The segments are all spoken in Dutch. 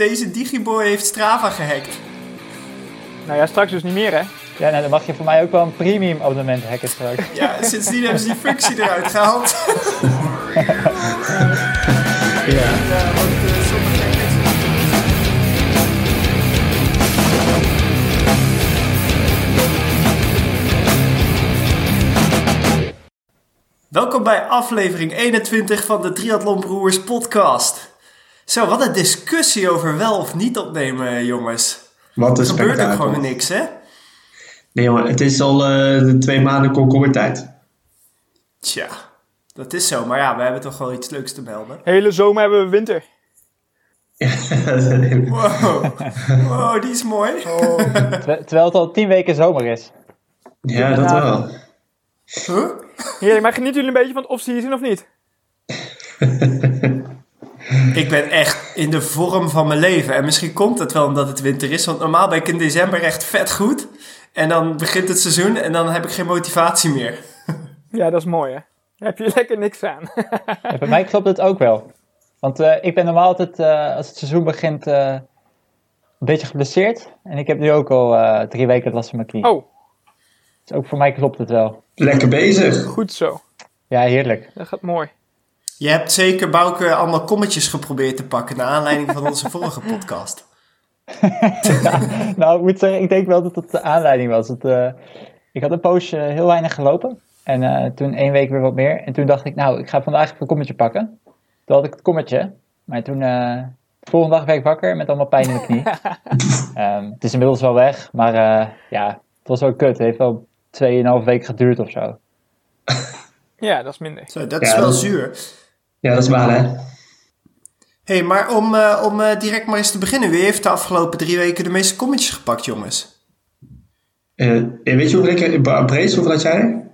Deze Digiboy heeft Strava gehackt. Nou ja, straks dus niet meer, hè? Ja, nou, dan mag je voor mij ook wel een premium abonnement hacken straks. Ja, sindsdien hebben ze die functie eruit gehaald. Ja. Welkom bij aflevering 21 van de Triathlon Broers podcast. Zo, wat een discussie over wel of niet opnemen, jongens. Wat een Er gebeurt ook gewoon niks, hè? Nee jongen, het is al eh, de twee maanden komkommertijd. Tja, dat is zo. Maar ja, we hebben toch wel iets leuks te melden. Hele zomer hebben we winter. Wow, wow die is mooi. Ter- terwijl het al tien weken zomer is. ja, dat wel. Huh? Heerlijk, maar genieten jullie een beetje van het off-season of niet? Ik ben echt in de vorm van mijn leven. En misschien komt het wel omdat het winter is. Want normaal ben ik in december echt vet goed. En dan begint het seizoen en dan heb ik geen motivatie meer. Ja, dat is mooi, hè? Daar heb je lekker niks aan. Ja, bij mij klopt het ook wel. Want eh, ik ben normaal altijd, eh, als het seizoen begint, eh, een beetje geblesseerd. En ik heb nu ook al eh, drie weken last van mijn knie. Oh, Dus ook voor mij klopt het wel. Lekker bezig. goed zo. Ja, heerlijk. Dat gaat mooi. Je hebt zeker, Bouke, allemaal kommetjes geprobeerd te pakken... naar aanleiding van onze vorige podcast. Nou, ik moet zeggen, ik denk wel dat het de aanleiding was. Het, eh, ik had een poosje heel weinig gelopen. En eh, toen één week weer wat meer. En toen dacht ik, nou, ik ga vandaag even een kommetje pakken. Toen had ik het kommetje. Maar toen, eh, de volgende dag werd ik wakker met allemaal pijn in de knie. Ehm, het is inmiddels wel weg. Maar eh, ja, het was wel kut. Het heeft wel 2,5 weken geduurd of zo. Ja, dat is minder. Zo, dat Ja, is wel dat- zuur. Ja, dat is waar hè. hey, maar om, eh, om eh, direct maar eens te beginnen. Wie heeft de afgelopen drie weken de meeste kommetjes gepakt, jongens? Eh, eh, weet je hoeveel ik... Brace, hoeveel had jij?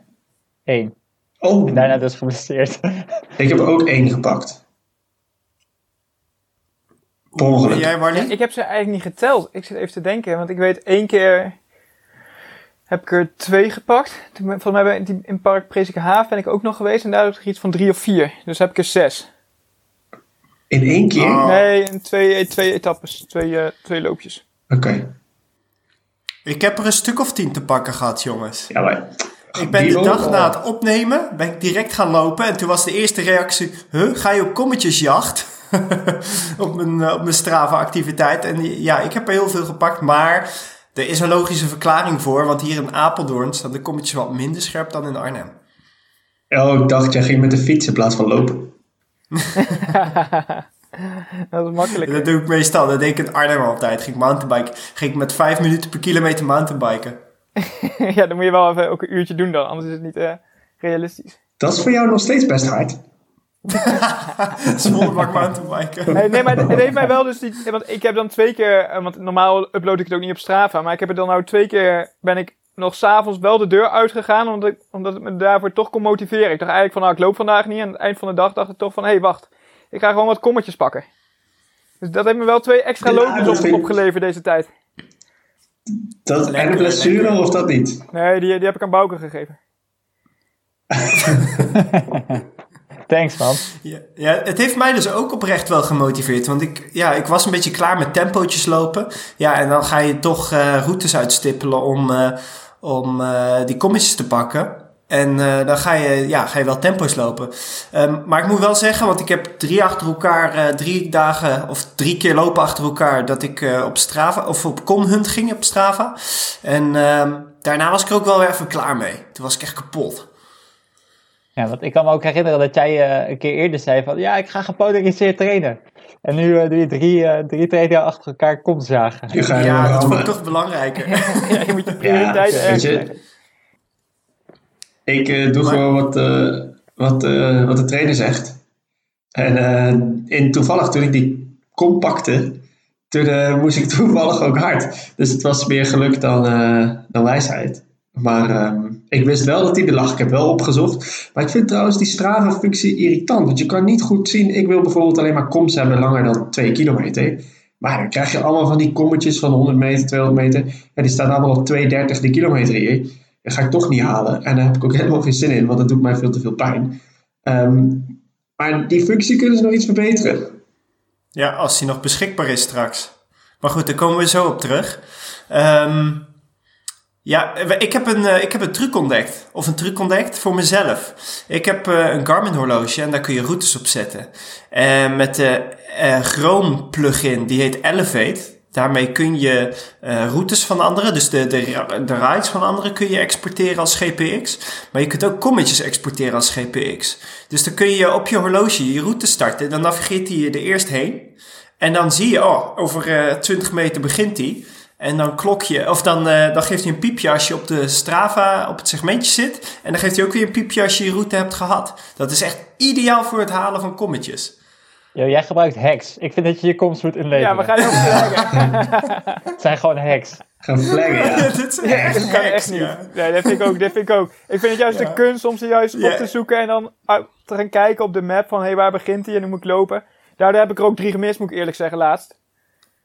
Eén. Oh, Daarna dus geblesseerd. ik heb ook één gepakt. Per ongeluk. En jij, Ja, Marnie? ik heb ze eigenlijk niet geteld. Ik zit even te denken, want ik weet één keer heb ik er twee gepakt. Toen volgens mij ben ik in- Park Prezieke Haaf ben ik ook nog geweest en daar heb ik iets van drie of vier. Dus heb ik er zes. In één keer? Oh. Nee, in twee, twee etappes, twee, eh, twee loopjes. Oké. Ik heb er een stuk of tien te pakken gehad, jongens. Ja, maar... Ik ben de dag na het opnemen ben ik direct gaan lopen. En toen was de eerste reactie... Huh, ga je op kommetjesjacht? op mijn, eh, op mijn Strava-activiteit. En die- ja, ik heb er heel veel gepakt. Maar er is een logische verklaring voor. Want hier in Apeldoorn staan de kommetjes wat minder scherp dan in Arnhem. Oh, ik dacht, jij ging met de fiets in plaats van lopen. Dat is makkelijk. Dat doe ik meestal. Dat deed ik in Arnhem altijd. Ging ik mountainbiken. Ging ik met vijf minuten per kilometer mountainbiken. ja, dan moet je wel even ook een uurtje doen dan, anders is het niet eh, realistisch. Dat is voor jou nog steeds best hard. Zonder bak mountainbiken. Nee, nee, maar het heeft mij wel dus niet... Want ik heb dan twee keer... eh, Want normaal upload ik het ook niet op Strava. Maar ik heb er dan nou twee keer... Ben ik nog s'avonds wel de deur uitgegaan. Omdat, ik, omdat het me daarvoor toch kon motiveren. Ik dacht eigenlijk van... Nou, ik loop vandaag niet. En aan het eind van de dag dacht ik toch van... Hé, hey, wacht. Ik ga gewoon wat kommetjes pakken. Dus dat heeft me wel twee extra loopjes dat op, vind opgeleverd deze tijd. Dat, en een blessure of dat niet? Nee, die, die heb ik aan Bouke gegeven. Thanks, man. Ja, het heeft mij dus ook oprecht wel gemotiveerd. Want ik, ja, ik was een beetje klaar met tempootjes lopen. Ja, en dan ga je toch eh, routes uitstippelen om, eh, om eh, die kommetjes te pakken. En dan ga je, ja, ga je wel tempo's lopen. Ehm, maar ik moet wel zeggen, want ik heb drie achter elkaar, drie dagen of drie keer lopen achter elkaar dat ik op Strava of op Comhunt ging op Strava. En ehm, daarna was ik er ook wel weer even klaar mee. Toen was ik echt kapot. Ja, want ik kan me ook herinneren dat jij eh, een keer eerder zei van... Ja, ik ga gepolariseerd trainen. En nu eh, doe je drie, eh drie trainingen achter elkaar kom zagen. Ja, dat vond ik toch belangrijker. Ja, je moet je prioriteit Ja, ergens weet je. Ik eh, doe Maar- gewoon wat, eh, wat, eh, wat de trainer zegt. En eh, in, toevallig toen ik die kom pakte, toen eh, moest ik toevallig ook hard. Dus het was meer geluk dan, eh, dan wijsheid. Maar ehm, ik wist wel dat die er lag. Ik heb wel opgezocht. Maar ik vind trouwens die Strava-functie irritant. Want je kan niet goed zien. Ik wil bijvoorbeeld alleen maar koms hebben langer dan 2 kilometer. Maar dan krijg je allemaal van die kommetjes van 100 meter, 200 meter. En die staan allemaal op 2,30 de kilometer hier. Dat ga ik toch niet halen. En daar heb ik ook helemaal geen zin in, want dat doet mij veel te veel pijn. Ehm, maar die functie kunnen ze nog iets verbeteren. Ja, als die nog beschikbaar is straks. Maar goed, daar komen we zo op terug. Ehm, ja, ik heb, een, eh, ik heb een truc ontdekt. Of een truc ontdekt voor mezelf. Ik heb eh, een Garmin horloge en daar kun je routes op zetten. En met de Chrome plugin, die heet Elevate. Daarmee kun je routes van anderen, dus de, de, de rides van anderen kun je exporteren als GPX. Maar je kunt ook kommetjes exporteren als GPX. Dus dan kun je op je horloge je route starten. Dan navigeert hij je er eerst heen. En dan zie je, oh, over uh, 20 meter begint hij. En dan klok je, of dan, uh, dan geeft hij een piepje als je op de Strava op het segmentje zit. En dan geeft hij ook weer een piepje als je je route hebt gehad. Dat is echt ideaal voor het halen van kommetjes. Yo, jij gebruikt hacks. Ik vind dat je je komst moet inleveren. Ja, we gaan heel flaggen. Het zijn gewoon hacks. Gaan flaggen, ja. dat is echt, dat kan echt niet. ja. Nee, dat vind ik ook. Dat vind ik ook. Ik vind het juist Ja. de kunst om ze juist op te zoeken en dan uit te gaan kijken op de map van hé, waar begint hij en hoe moet ik lopen. Daardoor heb ik er ook drie gemist, moet ik eerlijk zeggen, laatst.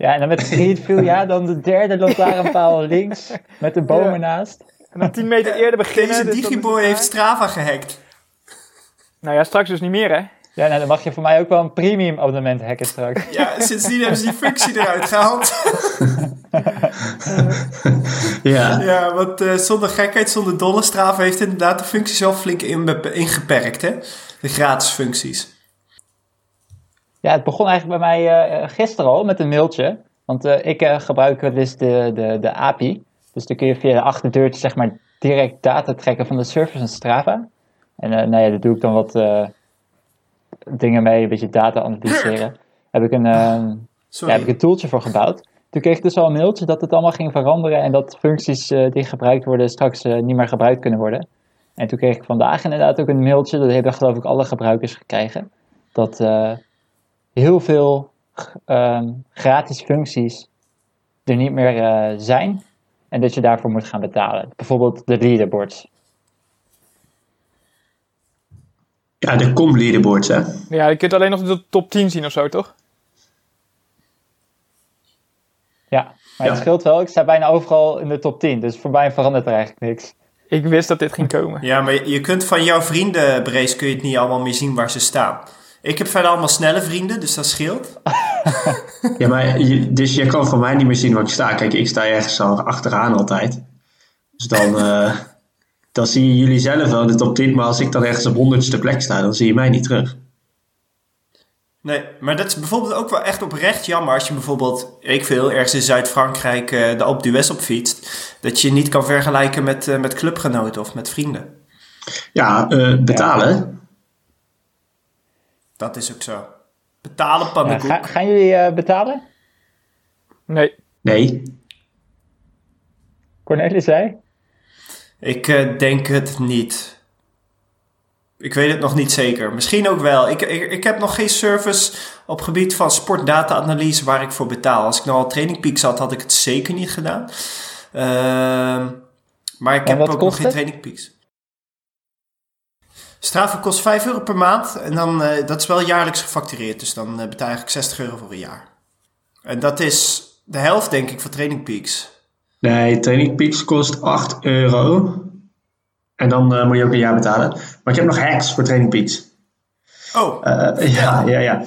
Ja, en dan met Streetview, ja, dan de derde lantaarnpaal links, met de boom Ja. ernaast. En dan tien meter eerder beginnen. Deze dus Digiboy heeft. Strava gehackt. Nou ja, straks dus niet meer, hè? Ja, nou, dan mag je voor mij ook wel een premium abonnement hacken straks. Ja, sindsdien hebben ze die functie eruit gehaald. Ja, Ja, want eh, zonder gekheid, zonder dolle Strava heeft inderdaad de functies wel flink ingeperkt, hè? De gratis functies. Ja, het begon eigenlijk bij mij eh, gisteren al met een mailtje. Want eh, ik gebruik wel eens de, de, de API. Dus dan kun je via de achterdeurtje zeg maar direct data trekken van de service en Strava. En nou ja, daar doe ik dan wat dingen mee, een beetje data analyseren. Heb ik een, ja, heb ik een tooltje voor gebouwd. Toen kreeg ik dus al een mailtje dat het allemaal ging veranderen en dat functies die gebruikt worden straks niet meer gebruikt kunnen worden. En toen kreeg ik vandaag inderdaad ook een mailtje, dat hebben geloof ik alle gebruikers gekregen, dat heel veel ehm, gratis functies er niet meer eh, zijn en dat je daarvoor moet gaan betalen. Bijvoorbeeld de leaderboards. ja de com leaderboards, hè. Ja, je kunt alleen nog de top 10 zien of zo, toch? Ja, maar Ja. het scheelt wel, ik sta bijna overal in de top 10, dus voor mij verandert er eigenlijk niks. Ik wist dat dit ging komen. Ja, maar je- je kunt van jouw vrienden, Brace, kun je het niet allemaal meer zien waar ze staan. Ik heb verder allemaal snelle vrienden, dus dat scheelt. Ja, maar je, dus je kan van mij niet meer zien waar ik sta. Kijk, ik sta ergens al achteraan altijd. Dus dan, eh, dan zie je jullie zelf wel in de top 10. Maar als ik dan ergens op honderdste plek sta, dan zie je mij niet terug. Nee, maar dat is bijvoorbeeld ook wel echt oprecht jammer als je bijvoorbeeld, ik veel, ergens in Zuid-Frankrijk eh, de Alpe d'Huez opfietst. Dat je je niet kan vergelijken met, eh, met clubgenoten of met vrienden. Ja, eh, betalen. Dat is ook zo. Betalen Ja, pannenkoek. ga- gaan jullie eh, betalen? Nee. Nee. Cornelis zei? Ik eh, denk het niet. Ik weet het nog niet zeker. Misschien ook wel. Ik, ik, ik heb nog geen service op gebied van sportdata-analyse waar ik voor betaal. Als ik nou al Training Peaks had, had ik het zeker niet gedaan. Ehm, maar ik En heb ook nog geen? Training Peaks. Strava kost 5 euro per maand. En dan, eh, dat is wel jaarlijks gefactureerd. Dus dan eh, betaal ik 60 euro voor een jaar. En dat is de helft, denk ik, van Training Peaks. Nee, Training Peaks kost 8 euro. En dan eh, moet je ook een jaar betalen. Maar ik heb nog hacks voor Training Peaks. Oh, ja, ja, ja.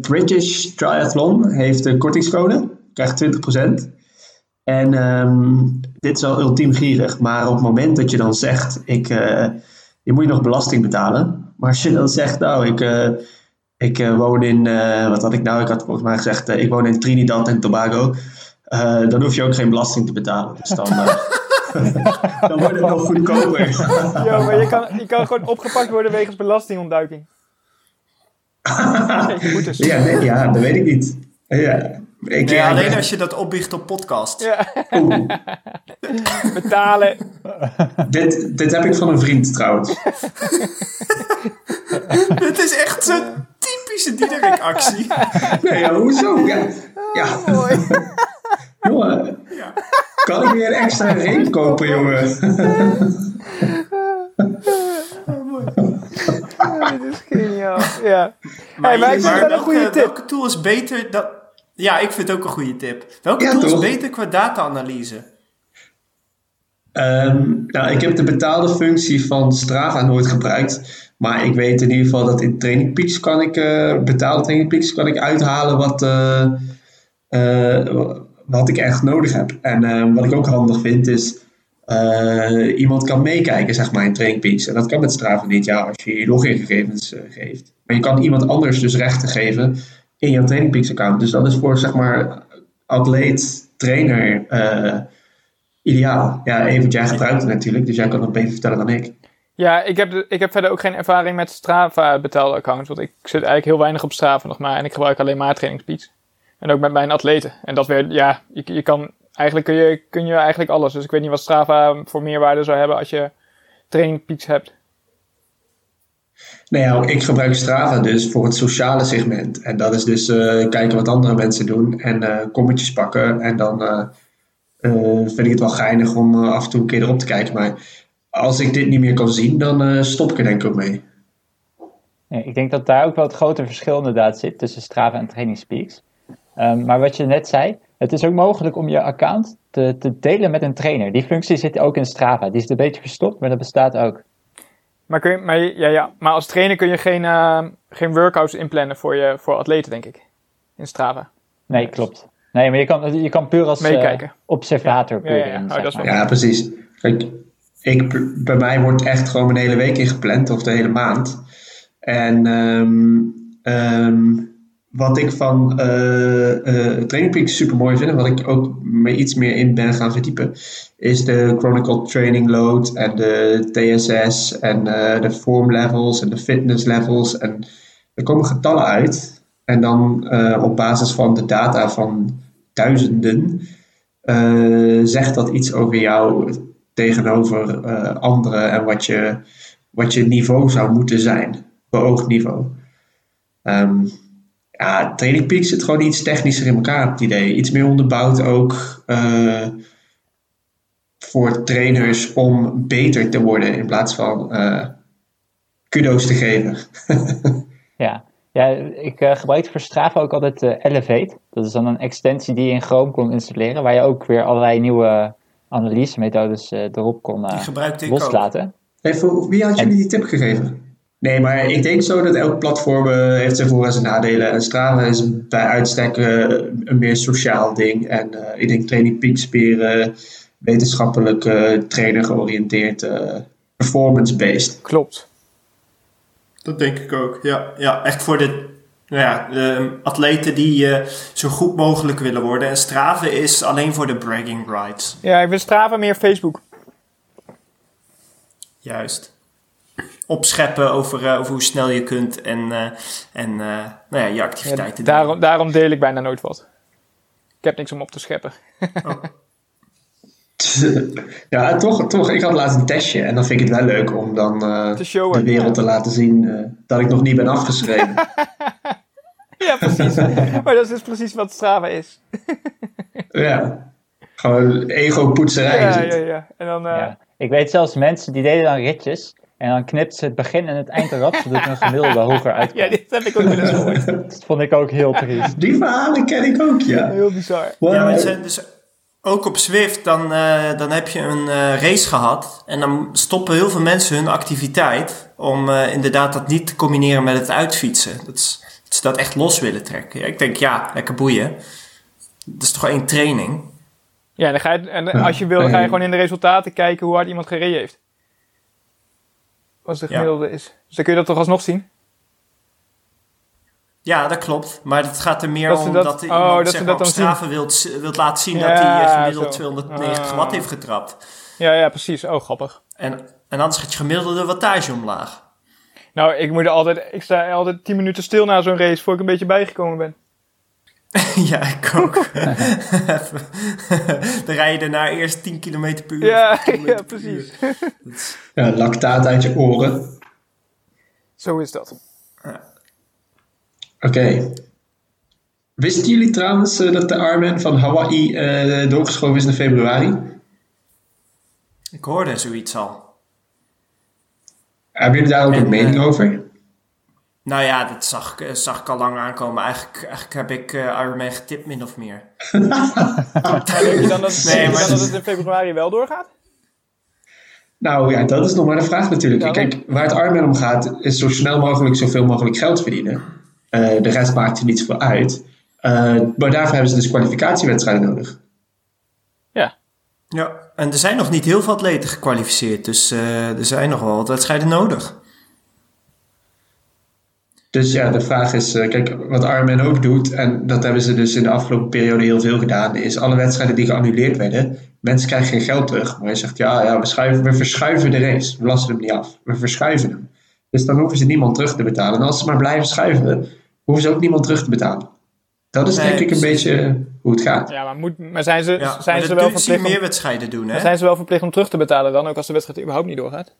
British Triathlon heeft een kortingscode. Krijgt 20%. En ehm, dit is wel ultiem gierig. Maar op het moment dat je dan zegt... Ik, je moet je nog belasting betalen. Maar als je dan zegt... Nou, ik, eh, ik eh, woon in... eh, wat had ik nou? Ik had volgens mij gezegd... ik woon in Trinidad en Tobago. Dan hoef je ook geen belasting te betalen. Dus dan, dan wordt het nog goedkoper. Ja, maar je kan, je kan gewoon opgepakt worden wegens belastingontduiking. Dus. ja, nee, ja, dat weet ik niet. Ja. Ik, nee, ja, alleen ben- als je dat opbiecht op podcast. Ja, Oeh. betalen. Dit, dit heb ik van een vriend trouwens. Het is echt zo'n typische Diederik-actie. Nee, ja, hoezo? Ja, ja. Mooi. jongen. Kan ik weer een extra reep kopen, jongen? Dit is geniaal. Ja. Maar, Hey, maar ik vind een welke, goede tip. welke tool is beter dan... Ja, ik vind het ook een goede tip. Welke Ja, tool is beter qua data-analyse? Ehm, nou, ik heb de betaalde functie van Strava nooit gebruikt. Maar ik weet in ieder geval dat in Training Peaks kan ik, uh, betaalde Training Peaks, kan ik uithalen wat, uh, wat ik echt nodig heb. En wat ik ook handig vind is, iemand kan meekijken zeg maar in Training Peaks. En dat kan met Strava niet, ja, als je je logingegevens geeft. Maar je kan iemand anders dus rechten geven in jouw Training Peaks account. Dus dat is voor zeg maar atleet, trainer ideaal. Ja, Evert, jij gebruikt natuurlijk, dus jij kan het beter vertellen dan ik. Ja, ik heb, ik heb verder ook geen ervaring met Strava betaalde accounts. Want ik zit eigenlijk heel weinig op Strava nog maar. En ik gebruik alleen maar trainingspeaks. En ook met mijn atleten. En dat weer, ja, je, je kan, eigenlijk kun je, kun je eigenlijk alles. Dus ik weet niet wat Strava voor meerwaarde zou hebben als je trainingpeaks hebt. Nou ja, ik gebruik Strava dus voor het sociale segment. En dat is dus uh, kijken wat andere mensen doen en uh, kommetjes pakken. En dan uh, vind ik het wel geinig om af en toe een keer erop te kijken. Maar als ik dit niet meer kan zien, dan stop ik er denk ik ook mee. ik denk dat daar ook wel het grote verschil inderdaad zit tussen Strava en TrainingSpeaks. Um, maar wat je net zei, het is ook mogelijk om je account te, te delen met een trainer. Die functie zit ook in Strava. Die is een beetje verstopt, maar dat bestaat ook. Maar, kun je, maar, ja, ja, maar als trainer kun je geen, uh, geen workouts inplannen voor, je, voor atleten, denk ik. In Strava. Nee, klopt. Nee, maar je kan, je kan puur als uh, observator puur ja, ja, ja. Oh, ja, precies. Kijk, ik, bij mij wordt echt gewoon mijn hele week ingepland, of de hele maand. En um, wat ik van uh, uh, Training Peaks super mooi vind, en wat ik ook me iets meer in ben gaan verdiepen, is de Chronicle Training Load en de TSS en uh, de form levels en de fitness levels. En er komen getallen uit. En dan op basis van de data van duizenden zegt dat iets over jou tegenover uh, anderen en wat je, wat je niveau zou moeten zijn, beoogd niveau. Um, ja, Training Peaks zit gewoon iets technischer in elkaar, het idee. Iets meer onderbouwd ook uh, voor trainers om beter te worden in plaats van uh, kudo's te geven. ja. ja, ik uh, gebruik voor Strava ook altijd Elevate. Dat is dan een extensie die je in Chrome kon installeren, waar je ook weer allerlei nieuwe analysemethodes uh, erop kon uh, loslaten. Even, wie had jullie die tip gegeven? Nee, maar ik denk zo dat elk platform uh, heeft zijn voor- en zijn nadelen. En Strava is bij uitstek een meer sociaal ding. En ik denk Training Peaks meer wetenschappelijk trainer georiënteerd, performance-based. Klopt. Dat denk ik ook, ja. Ja, echt voor de nou ja, de atleten die uh, zo goed mogelijk willen worden. En Strava is alleen voor de bragging rights. Ja, ik wil Strava meer Facebook. Juist. Opscheppen over, uh, over hoe snel je kunt en, uh, en nou ja, je activiteiten. Ja, daarom, daarom deel ik bijna nooit wat. Ik heb niks om op te scheppen. Oh. ja, toch, toch. Ik had laatst een testje en dan vind ik het wel leuk om dan de wereld te laten zien dat ik nog niet ben afgeschreven. ja, precies. maar dat is dus precies wat Strava is. ja. Gewoon ego-poetserij. Ja, ja, ja. En dan, uh... ja. Ik weet zelfs mensen die deden dan ritjes. En dan knipt ze het begin en het eind eraf, zodat hun gemiddelde hoger uitkomt. Ja, dit heb ik ook wel eens gehoord. dat vond ik ook heel triest. Die verhalen ken ik ook, ja. Heel bizar. Ja, maar zijn dus ook op Zwift, dan, uh, dan heb je een uh, race gehad. En dan stoppen heel veel mensen hun activiteit. Om uh, inderdaad dat niet te combineren met het uitfietsen. Dat is ze dat echt los willen trekken. Ja, ik denk, ja, lekker boeien. Dat is toch één training? Ja, dan ga je, en als je wil, dan ga je gewoon in de resultaten kijken hoe hard iemand gereden heeft. Wat de gemiddelde is. Dus dan kun je dat toch alsnog zien? Ja, dat klopt. Maar het gaat er meer dat om dat, dat iemand oh, dat zeg maar, op straven wilt, wilt laten zien dat hij eh, gemiddeld 290 uh, watt heeft getrapt. Ja, ja, precies. Oh, grappig. En, en anders gaat je gemiddelde wattage omlaag. Nou, ik, moet altijd, ik sta altijd 10 minuten stil na zo'n race voor ik een beetje bijgekomen ben. ja, ik ook. Dan rij je daarna eerst 10 km per uur. Ja, ja precies. ja, lactaat uit je oren. Zo is dat. Ja. Oké. Wisten jullie trouwens uh, dat de Armen van Hawaii uh, doorgeschoven is naar februari? Ik hoorde zoiets al. Hebben jullie daar ook een mening uh, over? Nou ja, dat zag, eh, zag ik al lang aankomen. Eigenlijk, eigenlijk heb ik uh, getipt, min of meer. denk je dan dat, nee, maar... dat het in februari wel doorgaat? Nou ja, dat is nog maar de vraag natuurlijk. Ja, Kijk, waar het Ironman om gaat, is zo snel mogelijk zoveel mogelijk geld verdienen. Eh, de rest maakt er niet zoveel uit. Eh, maar daarvoor hebben ze dus kwalificatiewedstrijden nodig. Ja. Ja, en er zijn nog niet heel veel atleten gekwalificeerd. Dus eh, er zijn nog wel wat wedstrijden nodig. Dus ja, de vraag is, eh, kijk, wat Ironman ook doet, en dat hebben ze dus in de afgelopen periode heel veel gedaan, is alle wedstrijden die geannuleerd werden, mensen krijgen geen geld terug. Maar je zegt, ja, ja we, schuiven, we verschuiven de race, we lassen hem niet af, we verschuiven hem. Dus dan hoeven ze niemand terug te betalen. En als ze maar blijven schuiven, hoeven ze ook niemand terug te betalen. Dat is Nee, denk ik een beetje hoe het gaat. Ja, maar, moet, maar zijn ze, Ja, zijn maar ze wel verplicht om, meer wedstrijden doen, hè? zijn ze wel verplicht om terug te betalen dan, ook als de wedstrijd überhaupt niet doorgaat?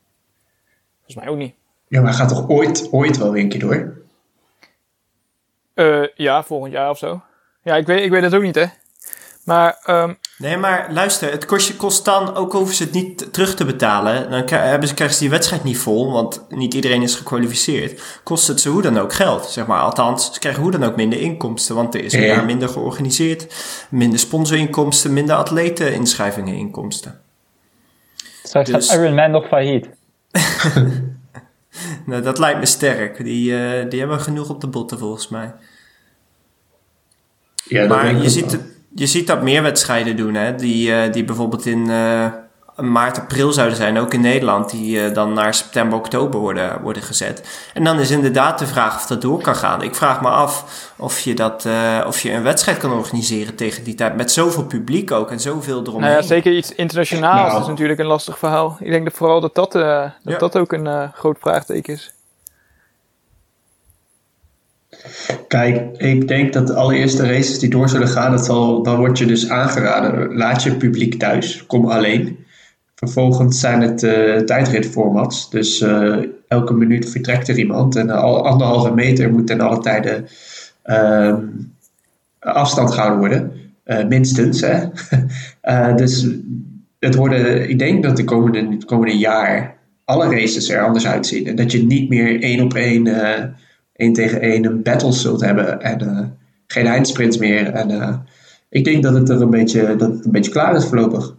Volgens mij ook niet. Ja, maar gaat toch ooit, ooit wel weer een keer door? Eh, ja, volgend jaar of zo. Ja, ik weet, ik weet het ook niet, hè. Maar, ehm, Nee, maar luister, het kost, je kost dan, ook hoeven ze het niet terug te betalen, dan hebben ze, krijgen ze die wedstrijd niet vol, want niet iedereen is gekwalificeerd. Kost het ze hoe dan ook geld, zeg maar. Althans, ze krijgen hoe dan ook minder inkomsten, want er is een Ja. jaar minder georganiseerd, minder sponsorinkomsten, minder atleteninschrijvingen inkomsten. Straks Dus- gaat Ironman nog failliet. Nou, dat lijkt me sterk. Die, eh, die hebben genoeg op de botten volgens mij. Ja, Maar je ziet, het, je ziet dat meer wedstrijden doen, hè? Die, eh, die bijvoorbeeld in eh, maart, april zouden zijn, ook in Nederland, die eh, dan naar september, oktober worden, worden gezet. En dan is inderdaad de vraag of dat door kan gaan. Ik vraag me af of je, dat, eh, of je een wedstrijd kan organiseren tegen die tijd, met zoveel publiek ook en zoveel eromheen. nou ja, zeker iets internationaals Nou. is natuurlijk een lastig verhaal. Ik denk dat vooral dat dat, eh, dat, Ja. dat ook een groot vraagteken is. Kijk, ik denk dat de allereerste races die door zullen gaan, dat zal, dan wordt je dus aangeraden, laat je publiek thuis, kom alleen. Vervolgens zijn het eh tijdritformats, dus eh, elke minuut vertrekt er iemand en al anderhalve meter moet ten alle tijden ehm, afstand gehouden worden, Eh, minstens. Hè? Dus het worden, ik denk dat de komende, het komende jaar alle races er anders uitzien en dat je niet meer één op één één tegen één een battle zult hebben en geen eindsprints meer. En ik denk dat het er een beetje, dat het een beetje klaar is voorlopig.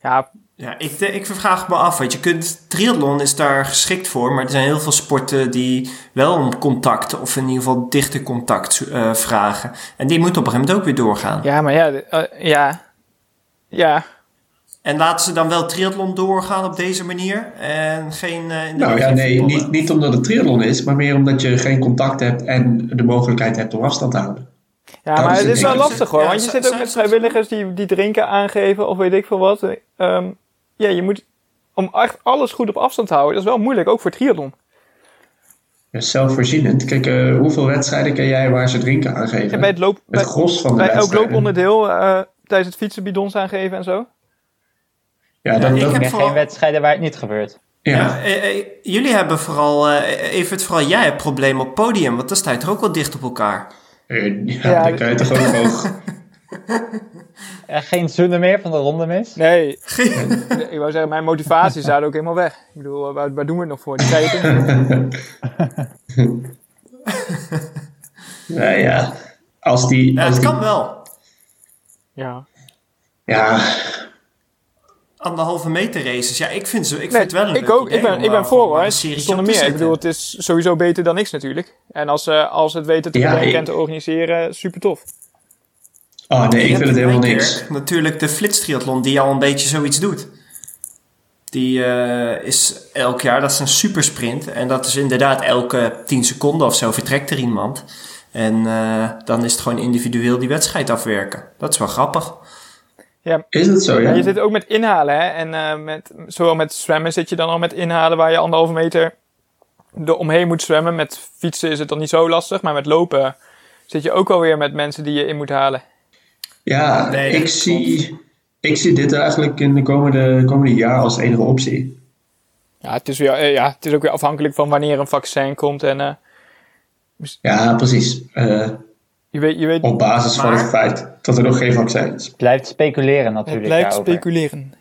Ja, Ja, ik, de- ik vraag me af, want je kunt, triathlon is daar geschikt voor, maar er zijn heel veel sporten die wel om contact, of in ieder geval dichter contact eh, vragen. En die moeten op een gegeven moment ook weer doorgaan. ja maar ja, eh, ja. Ja, En laten ze dan wel triathlon doorgaan op deze manier en geen... eh, in de Nou ja, nee, niet, niet omdat het triathlon is, maar meer omdat je geen contact hebt en de mogelijkheid hebt om afstand te houden. Ja, Dat maar is het is wel lastig hoor. Ja, want je zit ook met vrijwilligers die, die drinken aangeven of weet ik veel wat. Ehm, ja, je moet om echt alles goed op afstand te houden. Dat is wel moeilijk, ook voor triathlon. Ja, zelfvoorzienend. Kijk, eh, hoeveel wedstrijden ken jij waar ze drinken aangeven? En bij het loop, bij, het gros van de bij looponderdeel eh, tijdens het fietsen bidons aangeven en zo. Ja, dat, ik dat, heb vooral- geen wedstrijden waar het niet gebeurt. ja. Ja, eh, eh, jullie hebben vooral, eh even vooral jij hebt probleem op podium, want dan sta je toch ook wel dicht op elkaar. Eh, ja, Ja, dan kan je toch ook hoog. Er geen zoenen meer van de ronde mis. Nee, ik wou zeggen, mijn motivatie is daar ook helemaal weg. Ik bedoel, waar, waar doen we het nog voor? Die. Nou ja, als die... Ja, als het die kan wel. Ja. ja, Anderhalve meter races, ja, ik vind, ze, ik vind Nee, het wel een ik leuk ook. idee Ik ben, ik ben voor hoor. Zonder meer. Ik bedoel, het is sowieso beter dan niks natuurlijk. En als, eh als het weten te Ja, bedenken ik- en te organiseren, super tof. Oh nee, ik vind het helemaal niks. keer Natuurlijk de flitstriathlon die al een beetje zoiets doet. Die eh, is elk jaar, dat is een supersprint. En dat is inderdaad elke 10 seconden of zo vertrekt er iemand. En eh, dan is het gewoon individueel die wedstrijd afwerken. Dat is wel grappig. Is het zo, ja? Ja, je zit ook met inhalen, hè. En eh, met, zowel met zwemmen zit je dan al met inhalen waar je anderhalve meter er omheen moet zwemmen. Met fietsen is het dan niet zo lastig, maar met lopen zit je ook alweer met mensen die je in moet halen. Ja, Nee, ik, zie, ik zie dit eigenlijk in de komende, komende jaar als enige optie. Ja het, is weer, eh, ja, het is ook weer afhankelijk van wanneer een vaccin komt. En eh, Ja, precies. Eh, je weet, je weet op basis van het feit dat er nog geen vaccin is. Blijft speculeren het natuurlijk blijft daarover. speculeren.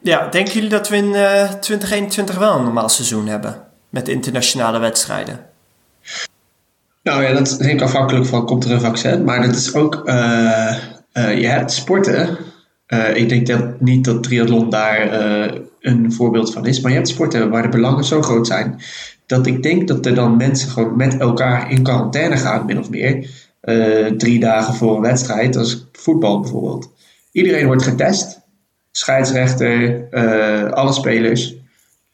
Ja, denken jullie dat we in eh 2021 wel een normaal seizoen hebben? Met internationale wedstrijden. Nou ja, dat is denk ik afhankelijk van komt er een vaccin. Maar dat is ook, eh, eh, je hebt sporten. Eh, ik denk dat niet dat triathlon daar een voorbeeld van is. Maar je hebt sporten waar de belangen zo groot zijn. Dat ik denk dat er dan mensen gewoon met elkaar in quarantaine gaan, min of meer. drie dagen voor een wedstrijd, als voetbal bijvoorbeeld. Iedereen wordt getest. Scheidsrechter, alle spelers.